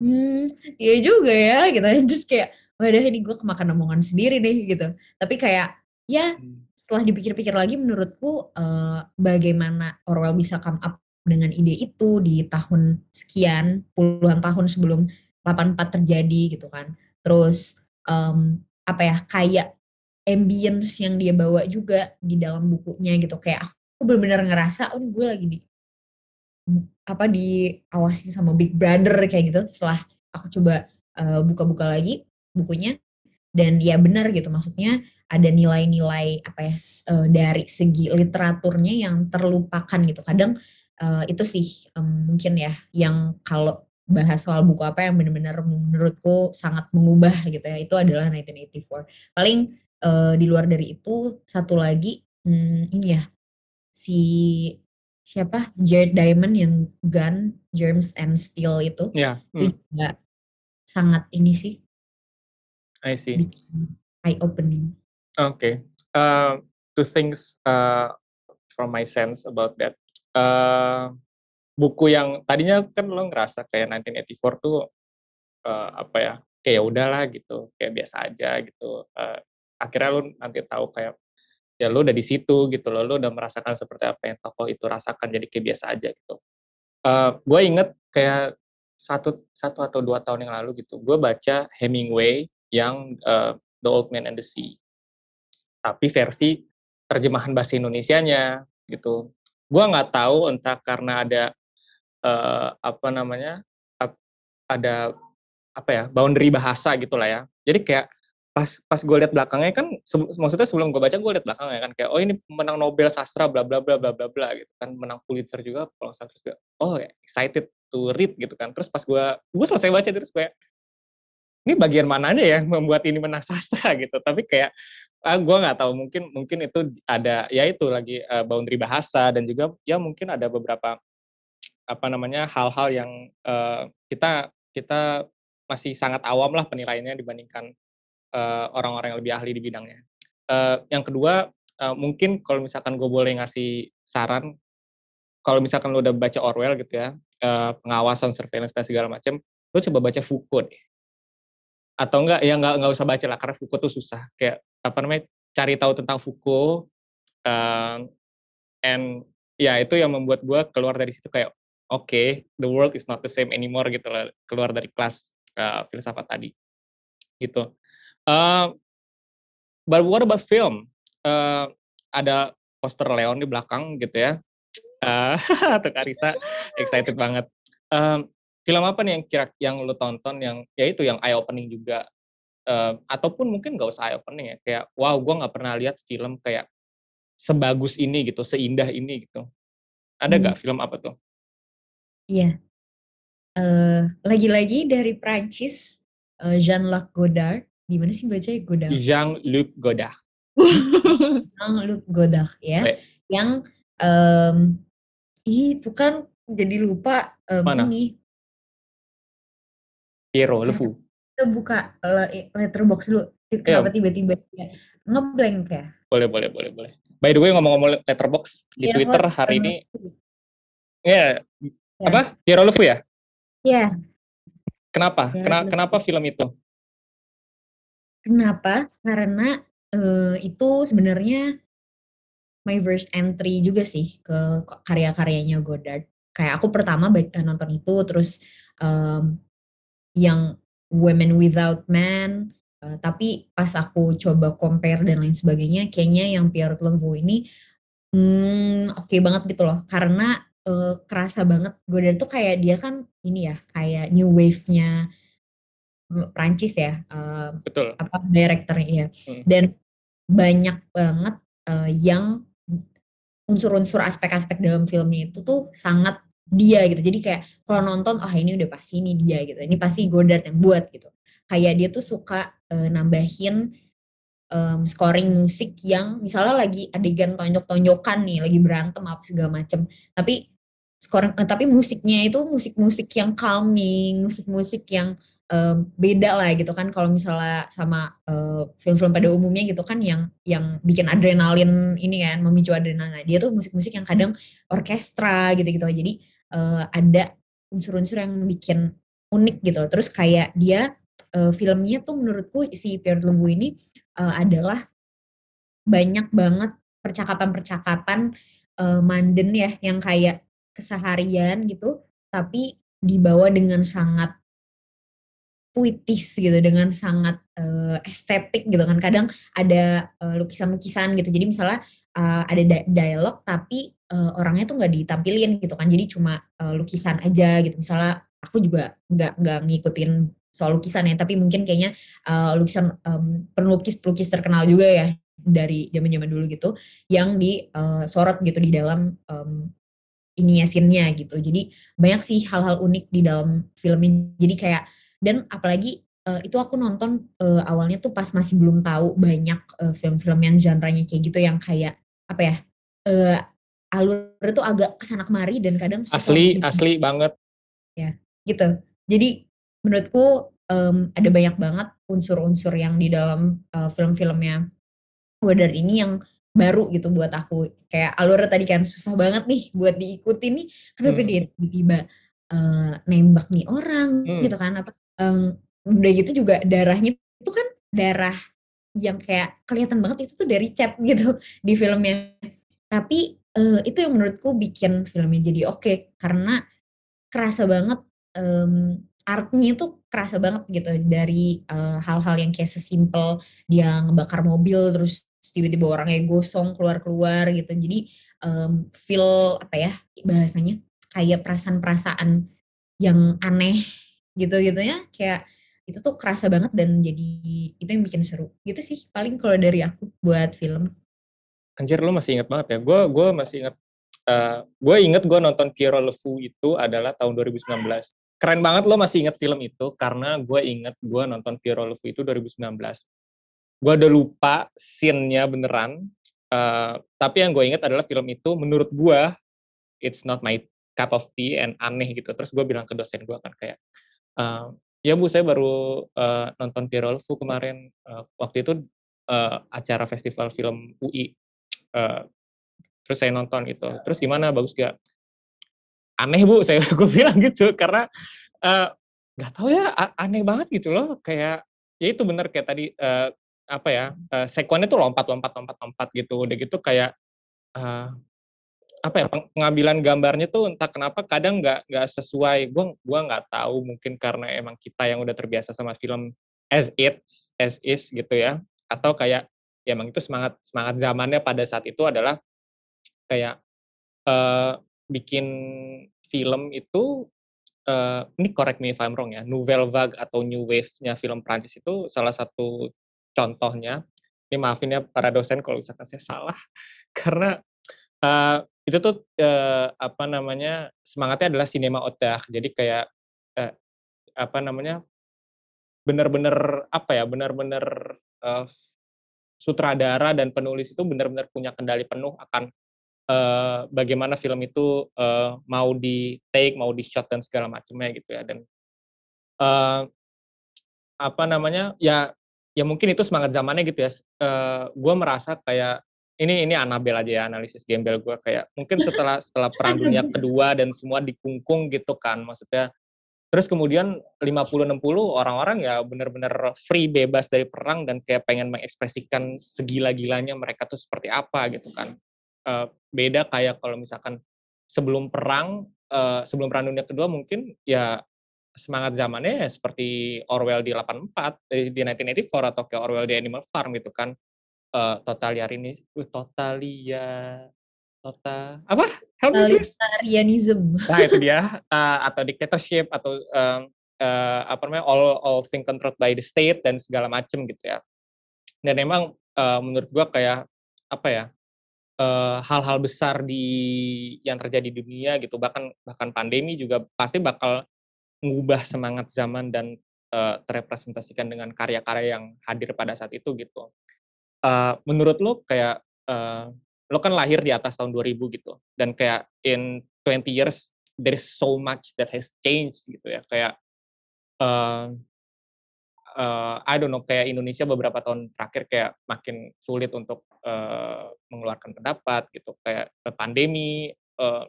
hmm iya juga ya gitu terus kayak wadah ini gue kemakan omongan sendiri deh gitu. Tapi kayak ya hmm. setelah dipikir-pikir lagi menurutku uh, bagaimana Orwell bisa come up dengan ide itu di tahun sekian puluhan tahun sebelum 84 terjadi gitu kan. Terus um, apa ya kayak ambience yang dia bawa juga di dalam bukunya gitu. Kayak aku benar-benar ngerasa oh gue lagi di apa diawasi sama Big Brother kayak gitu setelah aku coba uh, buka-buka lagi bukunya dan ya benar gitu maksudnya ada nilai-nilai apa ya uh, dari segi literaturnya yang terlupakan gitu kadang uh, itu sih um, mungkin ya yang kalau bahas soal buku apa yang benar-benar menurutku sangat mengubah gitu ya itu adalah 1984 paling uh, di luar dari itu satu lagi hmm, ini ya si siapa Jared Diamond yang Gun, Germs and Steel itu, yeah. itu hmm. juga sangat ini sih. I see. eye opening. Oke, okay. uh, two things uh, from my sense about that. Uh, buku yang tadinya kan lo ngerasa kayak 1984 tuh uh, apa ya kayak ya udahlah gitu kayak biasa aja gitu uh, akhirnya lo nanti tahu kayak ya lo udah di situ gitu loh, lo udah merasakan seperti apa yang tokoh itu rasakan, jadi kayak biasa aja gitu. Uh, gue inget kayak satu satu atau dua tahun yang lalu gitu, gue baca Hemingway yang uh, The Old Man and the Sea, tapi versi terjemahan bahasa Indonesia-nya gitu. Gue nggak tahu entah karena ada uh, apa namanya ada apa ya boundary bahasa gitulah ya. Jadi kayak pas pas gue lihat belakangnya kan maksudnya sebelum gue baca gue lihat belakangnya kan kayak oh ini menang Nobel sastra bla bla bla bla bla bla gitu kan menang Pulitzer juga kalau sastra juga oh excited to read gitu kan terus pas gue gue selesai baca terus kayak ini bagian mananya ya membuat ini menang sastra gitu tapi kayak ah, gue nggak tahu mungkin mungkin itu ada ya itu lagi uh, boundary bahasa dan juga ya mungkin ada beberapa apa namanya hal-hal yang uh, kita kita masih sangat awam lah penilaiannya dibandingkan uh, orang-orang yang lebih ahli di bidangnya. Uh, yang kedua, uh, mungkin kalau misalkan gue boleh ngasih saran, kalau misalkan lo udah baca Orwell gitu ya, uh, pengawasan, surveillance dan segala macam, lo coba baca Foucault deh. Atau enggak ya nggak nggak usah baca lah karena Foucault tuh susah. Kayak apa namanya cari tahu tentang Foucault uh, and ya itu yang membuat gue keluar dari situ kayak oke okay, the world is not the same anymore gitu lah keluar dari kelas uh, filsafat tadi. Gitu. Uh, but what about film? Uh, ada poster Leon di belakang gitu ya. Uh, atau Karisa excited banget. Um, film apa nih yang kira yang lo tonton yang ya itu yang eye opening juga uh, ataupun mungkin gak usah eye opening ya kayak wow gue nggak pernah lihat film kayak sebagus ini gitu, seindah ini gitu. Ada nggak hmm. film apa tuh? Iya. Uh, lagi-lagi dari Prancis, uh, Jean-Luc Godard. Gimana sih bacanya Godard? Jean-Luc Godard. Jean-Luc Godard ya. Baik. Yang um, itu kan jadi lupa um, Mana? ini. Piero Lefu. Kita buka letterbox dulu. Kenapa tiba-tiba ya. ngeblank ya? Boleh, boleh, boleh, boleh. By the way ngomong-ngomong letterbox di yeah, Twitter hari ini ya yeah. apa? Piero Lefu ya? Iya. Yeah. Kenapa? Kena, kenapa film itu? Kenapa? Karena uh, itu sebenarnya my first entry juga sih ke karya-karyanya Godard. Kayak aku pertama eh, nonton itu, terus um, yang Women Without Men, Uh, tapi pas aku coba compare dan lain sebagainya, kayaknya yang Pierre Lemvu ini, hmm, oke okay banget gitu loh. Karena, uh, kerasa banget Godard tuh kayak dia kan ini ya, kayak new wave-nya Prancis ya, uh, Betul. apa, direkturnya ya. Hmm. Dan banyak banget, uh, yang unsur-unsur aspek-aspek dalam filmnya itu tuh sangat dia gitu. Jadi kayak kalau nonton, "Oh ini udah pasti ini dia," gitu, "ini pasti Godard yang buat," gitu kayak dia tuh suka uh, nambahin um, scoring musik yang misalnya lagi adegan tonjok-tonjokan nih, lagi berantem apa segala macem. Tapi scoring, uh, tapi musiknya itu musik-musik yang calming, musik-musik yang um, beda lah gitu kan. Kalau misalnya sama uh, film-film pada umumnya gitu kan yang yang bikin adrenalin ini kan, memicu adrenalin. Nah, dia tuh musik-musik yang kadang orkestra gitu-gitu. Jadi uh, ada unsur-unsur yang bikin unik gitu. Terus kayak dia uh, filmnya tuh menurutku si Pierre Lembu ini uh, adalah banyak banget percakapan-percakapan uh, manden ya yang kayak keseharian gitu tapi dibawa dengan sangat puitis gitu dengan sangat uh, estetik gitu kan kadang ada lukisan-lukisan gitu jadi misalnya uh, ada dialog tapi uh, orangnya tuh nggak ditampilin gitu kan jadi cuma uh, lukisan aja gitu misalnya aku juga nggak nggak ngikutin soal lukisan ya, tapi mungkin kayaknya uh, lukisan um, pelukis-pelukis terkenal juga ya dari zaman-zaman dulu gitu yang disorot uh, gitu di dalam um, ini ininya gitu. Jadi banyak sih hal-hal unik di dalam film ini. Jadi kayak dan apalagi uh, itu aku nonton uh, awalnya tuh pas masih belum tahu banyak uh, film-film yang genre-nya kayak gitu yang kayak apa ya? Uh, alur itu agak ke sana kemari dan kadang asli asli banget. Ya, gitu. Jadi menurutku um, ada banyak banget unsur-unsur yang di dalam uh, film-filmnya Godard ini yang baru gitu buat aku kayak alur tadi kan susah banget nih buat diikuti nih kenapa hmm. dia tiba-tiba uh, nembak nih orang hmm. gitu kan apa um, udah gitu juga darahnya itu kan darah yang kayak kelihatan banget itu tuh dari chat gitu di filmnya. Tapi uh, itu yang menurutku bikin filmnya jadi oke okay, karena kerasa banget um, artnya itu kerasa banget gitu dari hal-hal uh, yang kayak sesimpel dia ngebakar mobil terus tiba-tiba orangnya gosong keluar-keluar gitu. Jadi um, feel apa ya bahasanya kayak perasaan-perasaan yang aneh gitu gitu ya kayak itu tuh kerasa banget dan jadi itu yang bikin seru gitu sih paling kalau dari aku buat film anjir lo masih ingat banget ya gue gue masih ingat uh, gue inget gue nonton Piero Le Fou itu adalah tahun 2019 keren banget lo masih inget film itu karena gue inget gue nonton Piero Levu itu 2019. Gue udah lupa scene-nya beneran, uh, tapi yang gue inget adalah film itu menurut gue it's not my cup of tea and aneh gitu. Terus gue bilang ke dosen gue kan kayak, uh, ya bu saya baru uh, nonton Piero Levu kemarin uh, waktu itu uh, acara festival film UI. Uh, terus saya nonton gitu. Terus gimana bagus gak? aneh bu saya gue bilang gitu karena nggak uh, tahu ya aneh banget gitu loh kayak ya itu bener kayak tadi uh, apa ya uh, sekuannya tuh lompat lompat lompat lompat gitu udah gitu kayak apa ya pengambilan gambarnya tuh entah kenapa kadang nggak nggak sesuai. Gue gua nggak tahu mungkin karena emang kita yang udah terbiasa sama film as it as is gitu ya. Atau kayak ya emang itu semangat semangat zamannya pada saat itu adalah kayak uh, bikin film itu uh, ini correct me if I'm wrong ya nouvelle vague atau new wave-nya film Prancis itu salah satu contohnya. Ini maafin ya para dosen kalau misalkan saya salah. Karena uh, itu tuh uh, apa namanya semangatnya adalah sinema otak. Jadi kayak uh, apa namanya benar-benar apa ya benar-benar uh, sutradara dan penulis itu benar-benar punya kendali penuh akan uh, bagaimana film itu uh, mau di take mau di shot dan segala macamnya gitu ya. Dan uh, apa namanya ya ya mungkin itu semangat zamannya gitu ya. Uh, gue merasa kayak ini ini Anabel aja ya analisis gembel gue kayak mungkin setelah setelah perang dunia kedua dan semua dikungkung gitu kan maksudnya. Terus kemudian 50-60 orang-orang ya benar-benar free bebas dari perang dan kayak pengen mengekspresikan segila-gilanya mereka tuh seperti apa gitu kan. Uh, beda kayak kalau misalkan sebelum perang uh, sebelum perang dunia kedua mungkin ya semangat zamannya ya seperti Orwell di 84 eh, di 1984 atau kayak Orwell di Animal Farm gitu kan uh, totalitarianis uh, totalia tota apa? Totalitarianism nah itu dia. Uh, atau dictatorship atau um, uh, apa namanya all all thing controlled by the state dan segala macam gitu ya. Dan memang uh, menurut gua kayak apa ya hal-hal uh, besar di yang terjadi di dunia gitu bahkan bahkan pandemi juga pasti bakal mengubah semangat zaman dan uh, terrepresentasikan dengan karya-karya yang hadir pada saat itu gitu uh, menurut lo kayak uh, lo kan lahir di atas tahun 2000 gitu dan kayak in 20 years there is so much that has changed gitu ya kayak uh, uh, I don't know kayak Indonesia beberapa tahun terakhir kayak makin sulit untuk uh, mengeluarkan pendapat gitu kayak pandemi uh,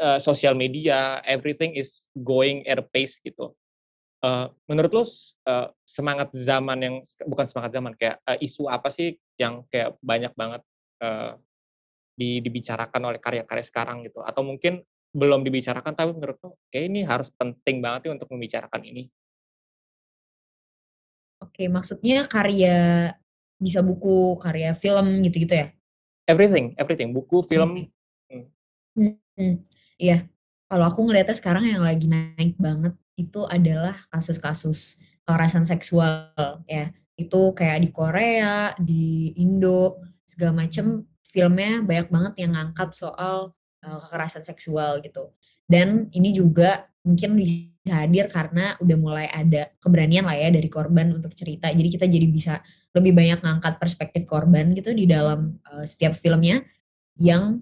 uh, sosial media everything is going at a pace gitu Uh, menurut lo uh, semangat zaman yang bukan semangat zaman kayak uh, isu apa sih yang kayak banyak banget uh, di, dibicarakan oleh karya-karya sekarang gitu atau mungkin belum dibicarakan tapi menurut lo kayak ini harus penting banget ya untuk membicarakan ini. Oke, maksudnya karya bisa buku, karya film gitu-gitu ya? Everything, everything, buku, film. Hmm. Hmm, iya. Kalau aku ngeliatnya sekarang yang lagi naik banget itu adalah kasus-kasus kekerasan seksual ya. Itu kayak di Korea, di Indo, segala macem filmnya banyak banget yang ngangkat soal uh, kekerasan seksual gitu. Dan ini juga mungkin hadir karena udah mulai ada keberanian lah ya dari korban untuk cerita. Jadi kita jadi bisa lebih banyak ngangkat perspektif korban gitu di dalam uh, setiap filmnya yang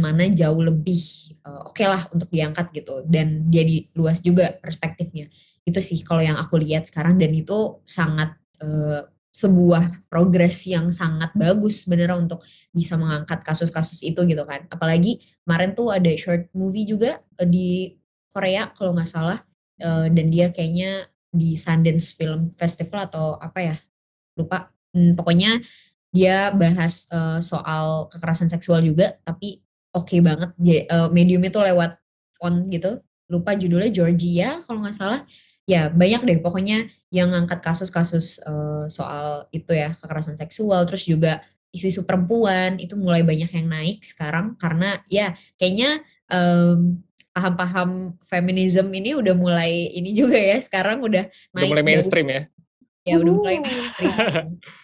mana jauh lebih uh, oke okay lah untuk diangkat gitu. Dan jadi luas juga perspektifnya. Itu sih kalau yang aku lihat sekarang. Dan itu sangat uh, sebuah progres yang sangat bagus sebenarnya untuk bisa mengangkat kasus-kasus itu gitu kan. Apalagi kemarin tuh ada short movie juga uh, di Korea kalau nggak salah. Uh, dan dia kayaknya di Sundance Film Festival atau apa ya lupa. Hmm, pokoknya dia bahas uh, soal kekerasan seksual juga tapi oke okay banget uh, medium itu lewat font gitu. Lupa judulnya Georgia kalau nggak salah. Ya banyak deh. Pokoknya yang ngangkat kasus-kasus uh, soal itu ya kekerasan seksual terus juga isu-isu perempuan itu mulai banyak yang naik sekarang. Karena ya kayaknya um, paham-paham feminisme ini udah mulai ini juga ya sekarang udah naik udah mulai mainstream ya? Ya udah mulai mainstream.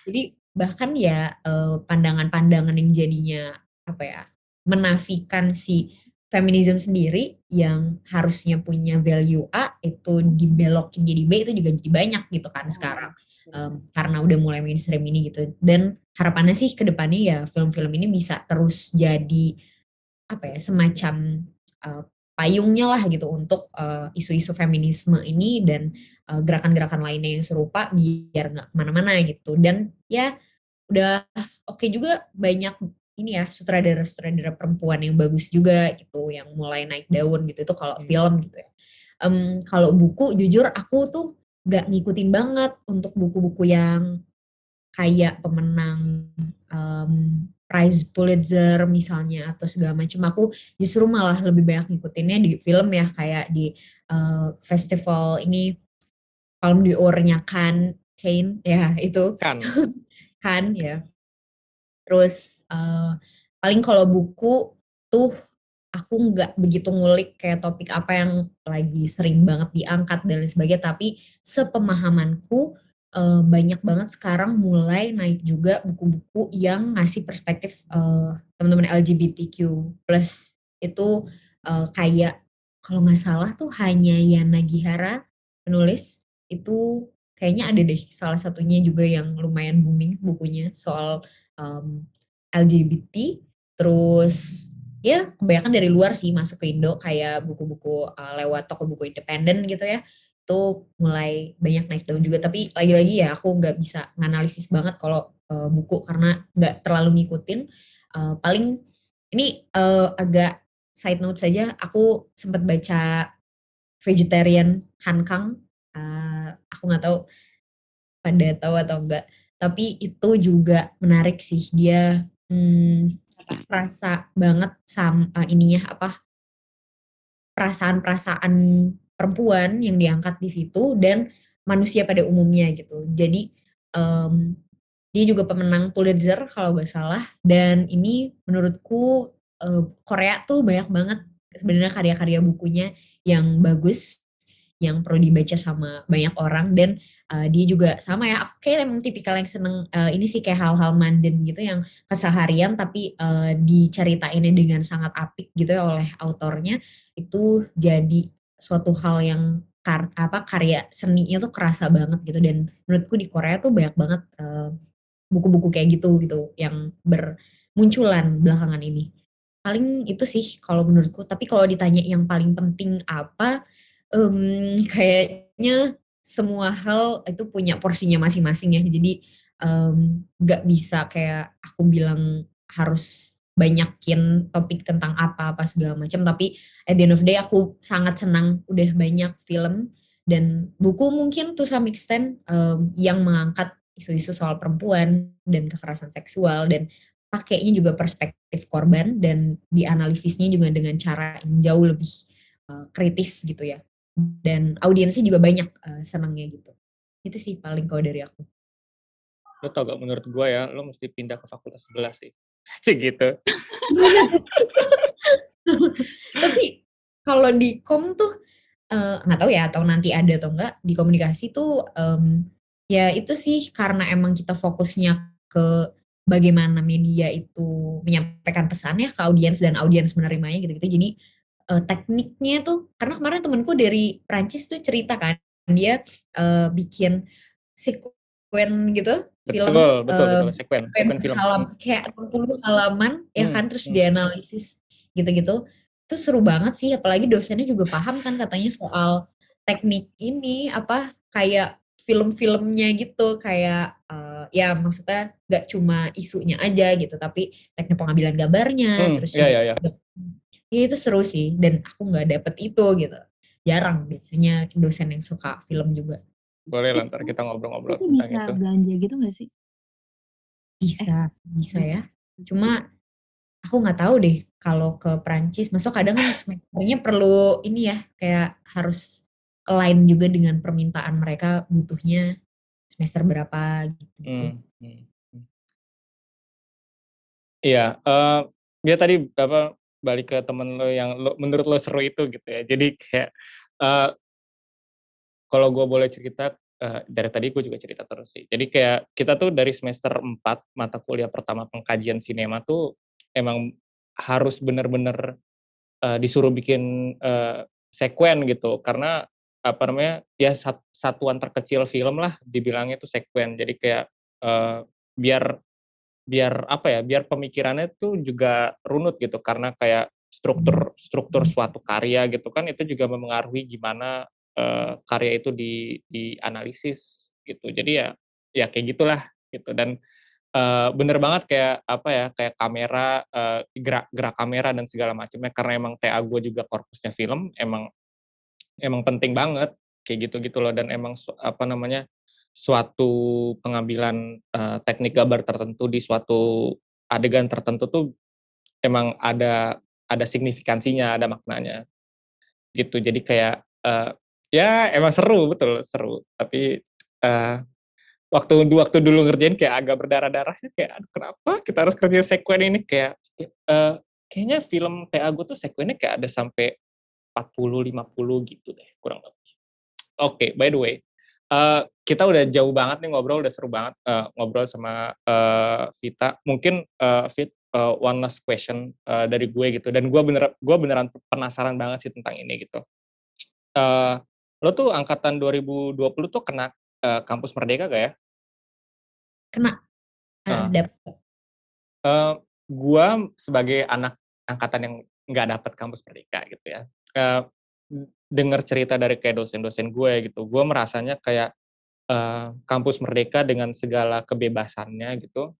Jadi bahkan ya pandangan-pandangan yang jadinya apa ya menafikan si feminisme sendiri yang harusnya punya value A itu dibelokin jadi B itu juga jadi banyak gitu kan sekarang. um, karena udah mulai mainstream ini gitu. Dan harapannya sih ke depannya ya film-film ini bisa terus jadi apa ya semacam uh, payungnya lah gitu untuk isu isu-isu feminisme ini dan gerakan-gerakan lainnya yang serupa biar nggak ke mana-mana gitu. Dan ya udah oke okay juga banyak ini ya sutradara-sutradara perempuan yang bagus juga gitu yang mulai naik daun gitu itu kalau hmm. film gitu ya. Um, kalau buku jujur aku tuh nggak ngikutin banget untuk buku-buku yang kayak pemenang um, prize Pulitzer misalnya atau segala macam. Aku justru malah lebih banyak ngikutinnya di film ya kayak di uh, festival ini Palm d'Or-nya kan Kane ya itu. Kan kan ya terus uh, paling kalau buku tuh aku nggak begitu ngulik kayak topik apa yang lagi sering banget diangkat dan lain sebagainya. Tapi sepemahamanku uh, banyak banget sekarang mulai naik juga buku-buku yang ngasih perspektif uh, teman-teman LGBTQ plus. Itu uh, kayak kalau nggak salah tuh hanya Yana Gihara penulis. Itu kayaknya ada deh salah satunya juga yang lumayan booming bukunya soal um, LGBT terus ya kebanyakan dari luar sih masuk ke Indo kayak buku-buku uh, lewat toko buku independen gitu ya itu mulai banyak naik daun juga. Tapi lagi-lagi ya aku nggak bisa nganalisis banget kalau uh, buku karena nggak terlalu ngikutin. Uh, paling ini uh, agak side note saja aku sempat baca vegetarian Hankang uh, aku nggak tahu pada tahu atau enggak tapi itu juga menarik sih. Dia hmm, rasa banget sama uh, ininya apa perasaan-perasaan perempuan yang diangkat di situ dan manusia pada umumnya gitu. Jadi um, dia juga pemenang Pulitzer kalau gak salah. Dan ini menurutku uh, Korea tuh banyak banget sebenarnya karya-karya bukunya yang bagus yang perlu dibaca sama banyak orang dan uh, dia juga sama ya. Aku kayak emang tipikal yang seneng uh, ini sih kayak hal-hal manden gitu yang keseharian tapi uh, diceritainnya dengan sangat apik gitu ya oleh autornya itu jadi suatu hal yang kar apa karya seninya tuh kerasa banget gitu dan menurutku di Korea tuh banyak banget buku-buku uh, kayak gitu gitu yang bermunculan belakangan ini. Paling itu sih kalau menurutku tapi kalau ditanya yang paling penting apa um, kayaknya semua hal itu punya porsinya masing-masing ya. Jadi nggak um, bisa kayak aku bilang harus banyakin topik tentang apa-apa segala macam. Tapi at the end of day aku sangat senang udah banyak film dan buku mungkin to some extent um, yang mengangkat isu-isu soal perempuan dan kekerasan seksual dan pakainya juga perspektif korban dan dianalisisnya juga dengan cara yang jauh lebih uh, kritis gitu ya dan audiensnya juga banyak uh, senangnya gitu itu sih paling kalau dari aku lo tau gak menurut gue ya lo mesti pindah ke fakultas sebelah sih gitu. Tapi kalau di kom tuh uh, nggak tahu ya atau nanti ada atau enggak di komunikasi tuh um, ya itu sih karena emang kita fokusnya ke bagaimana media itu menyampaikan pesannya ke audiens dan audiens menerimanya gitu-gitu. Jadi uh, tekniknya tuh karena kemarin temenku dari Prancis tuh cerita kan dia uh, bikin sekuen gitu film betul, betul, uh, betul. sekuen, sekuen film halam, kayak 60 halaman ya hmm, ya kan terus hmm. dianalisis gitu-gitu itu seru banget sih apalagi dosennya juga paham kan katanya soal teknik ini apa kayak film-filmnya gitu kayak uh, ya maksudnya nggak cuma isunya aja gitu tapi teknik pengambilan gambarnya hmm, terus iya, iya, iya. Ya itu seru sih dan aku nggak dapet itu gitu jarang biasanya dosen yang suka film juga boleh lah ntar kita ngobrol-ngobrol itu bisa itu. belanja gitu gak sih? Bisa, eh. bisa ya. Cuma aku nggak tahu deh kalau ke Prancis. Masuk kadang kan perlu ini ya kayak harus align juga dengan permintaan mereka butuhnya semester berapa gitu. Hmm. Hmm. hmm. Iya, uh, dia tadi apa balik ke temen lo yang lo, menurut lo seru itu gitu ya. Jadi kayak uh, kalau gue boleh cerita uh, dari tadi gue juga cerita terus sih. Jadi kayak kita tuh dari semester 4 mata kuliah pertama pengkajian sinema tuh emang harus bener-bener uh, disuruh bikin uh, sekuen gitu karena apa namanya ya sat, satuan terkecil film lah dibilangnya itu sekuen. Jadi kayak uh, biar biar apa ya biar pemikirannya tuh juga runut gitu karena kayak struktur struktur suatu karya gitu kan itu juga mempengaruhi gimana uh, karya itu di dianalisis gitu. Jadi ya ya kayak gitulah gitu. Dan uh, bener banget kayak apa ya kayak kamera uh, gerak gerak kamera dan segala macamnya karena emang TA gue juga korpusnya film emang emang penting banget kayak gitu-gitu loh. Dan emang apa namanya suatu pengambilan uh, teknik gambar tertentu di suatu adegan tertentu tuh emang ada ada signifikansinya, ada maknanya. Gitu. Jadi kayak uh, ya emang seru betul seru. Tapi uh, waktu waktu dulu ngerjain kayak agak berdarah-darah kayak aduh kenapa kita harus kerja sekuen ini kayak uh, kayaknya film kayak aku tuh sekuennya kayak ada sampai 40 50 gitu deh kurang lebih. Oke, okay, by the way, uh, kita udah jauh banget nih ngobrol, udah seru banget uh, ngobrol sama uh, Vita. Mungkin uh, Fit uh, one last question uh, dari gue gitu. Dan gue bener, gue beneran penasaran banget sih tentang ini gitu. Uh, lo tuh angkatan 2020 tuh kena uh, kampus Merdeka gak ya? Kena. Uh, uh, uh, gue sebagai anak angkatan yang nggak dapet kampus Merdeka gitu ya. Uh, dengar cerita dari kayak dosen-dosen gue gitu, gue merasanya kayak uh, kampus merdeka dengan segala kebebasannya gitu,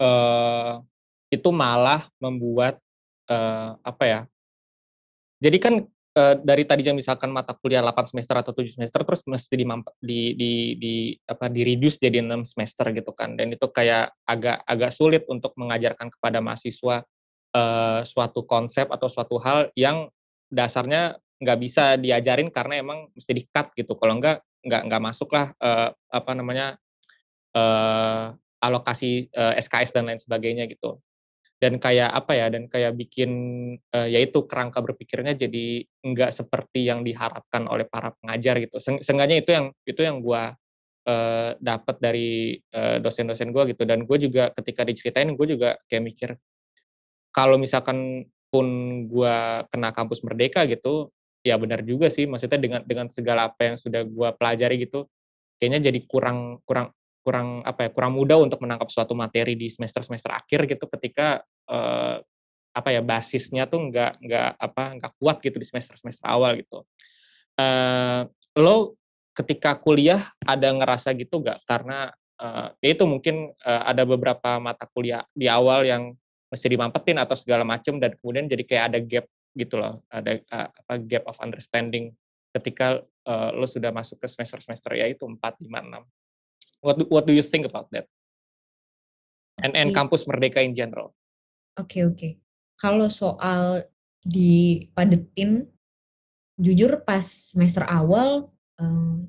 uh, itu malah membuat uh, apa ya? Jadi kan uh, dari tadinya misalkan mata kuliah 8 semester atau 7 semester terus mesti di di di, di apa di reduce jadi 6 semester gitu kan. Dan itu kayak agak agak sulit untuk mengajarkan kepada mahasiswa uh, suatu konsep atau suatu hal yang dasarnya nggak bisa diajarin karena emang mesti di-cut gitu. Kalau enggak nggak nggak masuk lah uh, apa namanya uh, alokasi uh, SKS dan lain sebagainya gitu. Dan kayak apa ya? Dan kayak bikin uh, yaitu kerangka berpikirnya jadi nggak seperti yang diharapkan oleh para pengajar gitu. Seng seenggaknya itu yang itu yang gua uh, dapat dari uh, dosen-dosen gue gitu. Dan gue juga ketika diceritain gue juga kayak mikir kalau misalkan pun gue kena kampus merdeka gitu ya benar juga sih maksudnya dengan dengan segala apa yang sudah gue pelajari gitu kayaknya jadi kurang kurang kurang apa ya kurang mudah untuk menangkap suatu materi di semester semester akhir gitu ketika uh, apa ya basisnya tuh nggak nggak apa nggak kuat gitu di semester semester awal gitu. Uh, lo ketika kuliah ada ngerasa gitu nggak? Karena uh, ya itu mungkin uh, ada beberapa mata kuliah di awal yang mesti dimampetin atau segala macam dan kemudian jadi kayak ada gap gitu loh ada uh, apa gap of understanding ketika uh, lo sudah masuk ke semester semester ya itu empat lima enam. What do, what do you think about that? And and kampus merdeka in general. Oke okay, oke. Okay. kalau soal dipadetin jujur pas semester awal um,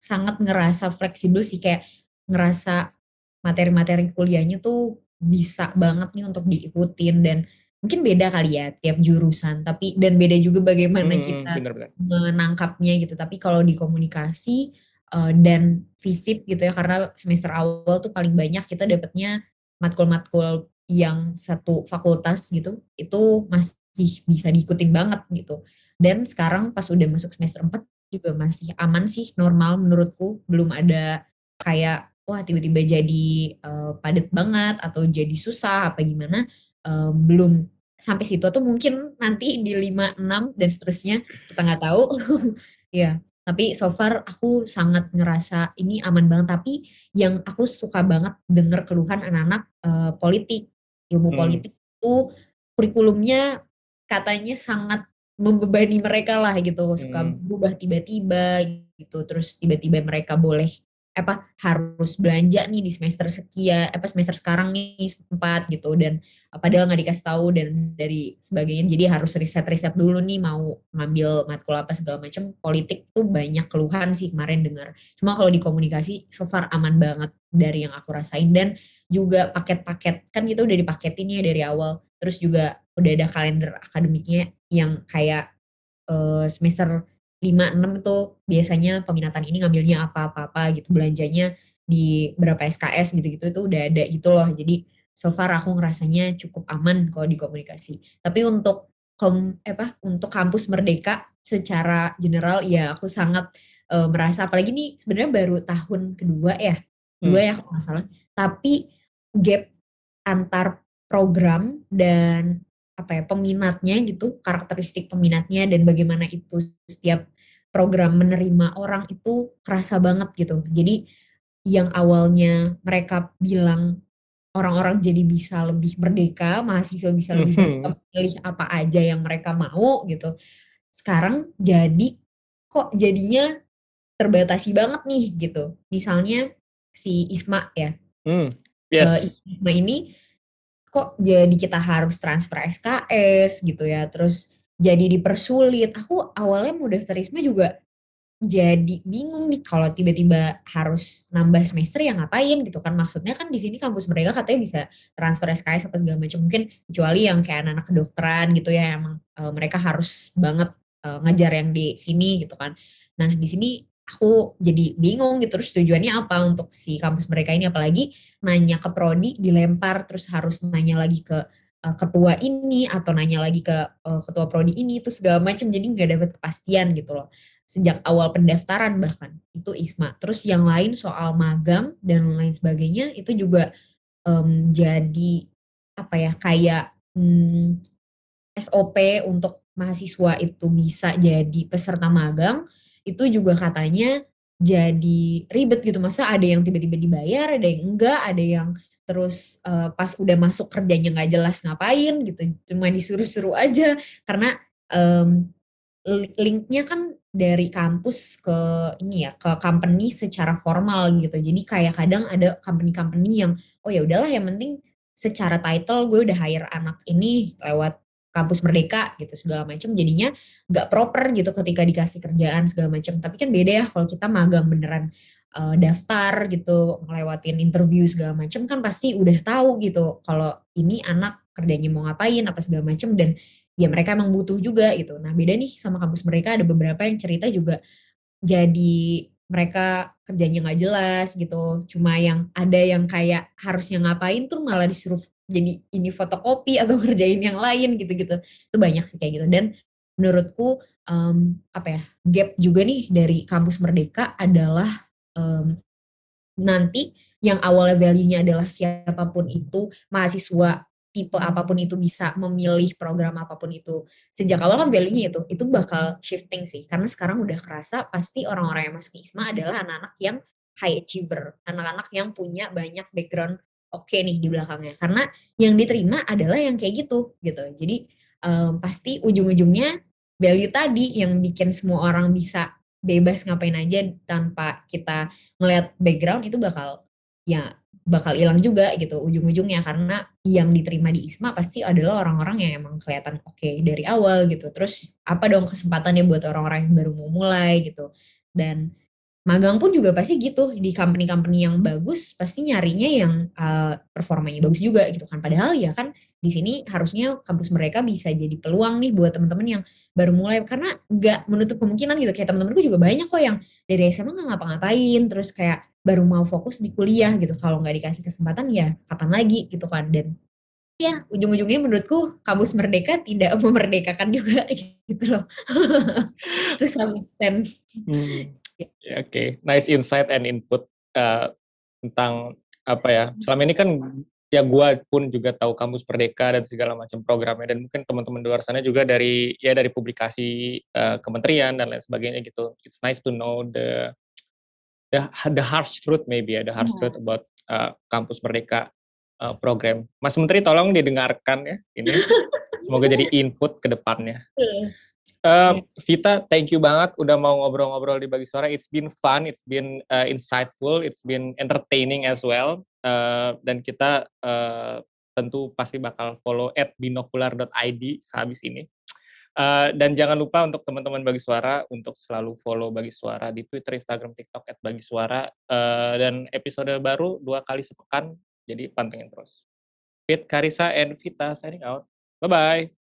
sangat ngerasa fleksibel sih kayak ngerasa materi-materi kuliahnya tuh bisa banget nih untuk diikutin dan mungkin beda kali ya tiap jurusan tapi dan beda juga bagaimana hmm, kita bener, bener. menangkapnya gitu. Tapi kalau di komunikasi uh, dan fisip gitu ya karena semester awal tuh paling banyak kita dapatnya matkul-matkul yang satu fakultas gitu itu masih bisa diikutin banget gitu. Dan sekarang pas udah masuk semester 4 juga masih aman sih normal menurutku. Belum ada kayak wah tiba-tiba jadi uh, padat banget atau jadi susah apa gimana uh, belum sampai situ atau mungkin nanti di 5 6 dan seterusnya kita nggak tahu ya tapi so far aku sangat ngerasa ini aman banget tapi yang aku suka banget denger keluhan anak-anak uh, politik ilmu hmm. politik itu kurikulumnya katanya sangat membebani mereka lah gitu suka hmm. berubah tiba-tiba gitu terus tiba-tiba mereka boleh apa harus belanja nih di semester sekian apa semester sekarang nih empat gitu. Dan padahal nggak dikasih tahu dan dari sebagainya. Jadi harus riset-riset dulu nih mau ngambil matkul apa segala macam. Politik tuh banyak keluhan sih kemarin dengar. Cuma kalau di komunikasi so far aman banget dari yang aku rasain. Dan juga paket-paket kan itu udah dipaketin ya dari awal. Terus juga udah ada kalender akademiknya yang kayak uh, semester 5 6 itu biasanya peminatan ini ngambilnya apa-apa-apa gitu belanjanya di berapa SKS gitu-gitu itu udah ada gitu loh. Jadi so far aku ngerasanya cukup aman kalau di komunikasi. Tapi untuk kom apa untuk kampus Merdeka secara general ya aku sangat uh, merasa apalagi ini sebenarnya baru tahun kedua ya. Dua hmm. ya kalau nggak salah. Tapi gap antar program dan apa ya peminatnya gitu karakteristik peminatnya dan bagaimana itu setiap program menerima orang itu kerasa banget gitu jadi yang awalnya mereka bilang orang-orang jadi bisa lebih merdeka mahasiswa bisa lebih mhm. pilih apa aja yang mereka mau gitu sekarang jadi kok jadinya terbatasi banget nih gitu. Misalnya si Isma ya. Hmm, Eh, yes. Isma ini kok jadi kita harus transfer SKS gitu ya, terus jadi dipersulit. Aku awalnya mau daftar ISMA juga jadi bingung nih kalau tiba-tiba harus nambah semester ya ngapain gitu kan. Maksudnya kan di sini kampus mereka katanya bisa transfer SKS apa segala macam. Mungkin kecuali yang kayak anak-anak kedokteran gitu ya emang e, mereka harus banget e, ngajar yang di sini gitu kan. Nah di sini aku jadi bingung gitu terus tujuannya apa untuk si kampus mereka ini? Apalagi nanya ke prodi dilempar terus harus nanya lagi ke uh, ketua ini atau nanya lagi ke uh, ketua prodi ini itu segala macam jadi nggak dapat kepastian gitu loh sejak awal pendaftaran bahkan. Itu ISMA. Terus yang lain soal magang dan lain sebagainya itu juga um, jadi apa ya kayak hmm, SOP untuk mahasiswa itu bisa jadi peserta magang itu juga katanya jadi ribet gitu. Masa ada yang tiba-tiba dibayar ada yang enggak ada yang terus uh, pas udah masuk kerjanya nggak jelas ngapain gitu. Cuma disuruh-suruh aja. Karena um, linknya kan dari kampus ke ini ya ke company secara formal gitu. Jadi kayak kadang ada company-company yang oh ya udahlah yang penting secara title gue udah hire anak ini lewat kampus merdeka gitu segala macam jadinya nggak proper gitu ketika dikasih kerjaan segala macam tapi kan beda ya kalau kita magang beneran uh, daftar gitu ngelewatin interview segala macam kan pasti udah tahu gitu kalau ini anak kerjanya mau ngapain apa segala macam dan ya mereka emang butuh juga gitu. Nah beda nih sama kampus mereka ada beberapa yang cerita juga jadi mereka kerjanya nggak jelas gitu. Cuma yang ada yang kayak harusnya ngapain tuh malah disuruh jadi ini fotokopi atau kerjain yang lain gitu-gitu. Itu banyak sih kayak gitu. Dan menurutku um, apa ya gap juga nih dari kampus Merdeka adalah um, nanti yang awalnya value-nya adalah siapa pun itu mahasiswa tipe apa pun itu bisa memilih program apa pun itu sejak awal kan value-nya itu itu bakal shifting sih karena sekarang udah kerasa pasti orang-orang yang masuk ISMA adalah anak-anak yang high achiever anak-anak yang punya banyak background oke okay nih di belakangnya karena yang diterima adalah yang kayak gitu gitu jadi um, pasti ujung-ujungnya value tadi yang bikin semua orang bisa bebas ngapain aja tanpa kita ngelihat background itu bakal ya bakal hilang juga gitu ujung-ujungnya karena yang diterima di ISMA pasti adalah orang-orang yang emang kelihatan oke okay dari awal gitu. Terus apa dong kesempatannya buat orang-orang yang baru mau mulai gitu. Dan magang pun juga pasti gitu di company-company yang bagus pasti nyarinya yang uh, performanya bagus juga gitu kan. Padahal ya kan di sini harusnya kampus mereka bisa jadi peluang nih buat teman-teman yang baru mulai. Karena nggak menutup kemungkinan gitu kayak teman-temanku juga banyak kok yang dari SMA nggak ngapa-ngapain terus kayak baru mau fokus di kuliah gitu. Kalau nggak dikasih kesempatan ya kapan lagi gitu kan. Dan ya ujung-ujungnya menurutku kampus merdeka tidak memerdekakan juga gitu loh. Itu extent. Hmm. Ya. oke okay. nice insight and input uh, tentang apa ya selama ini kan ya gue pun juga tahu kampus merdeka dan segala macam programnya dan mungkin teman-teman di luar sana juga dari ya dari publikasi uh, kementerian dan lain sebagainya gitu it's nice to know the the the harsh truth maybe ya the harsh yeah. truth about uh, kampus merdeka uh, program Mas Menteri tolong didengarkan ya ini semoga jadi input ke depannya uh, Vita thank you banget udah mau ngobrol-ngobrol di bagi suara it's been fun it's been uh, insightful it's been entertaining as well uh, dan kita uh, tentu pasti bakal follow at binokular.id sehabis ini Uh, dan jangan lupa untuk teman-teman Bagi Suara untuk selalu follow Bagi Suara di Twitter, Instagram, TikTok at Bagi Suara uh, dan episode baru dua kali sepekan. Jadi pantengin terus. Fit, Karisa, and Vita signing out. Bye bye.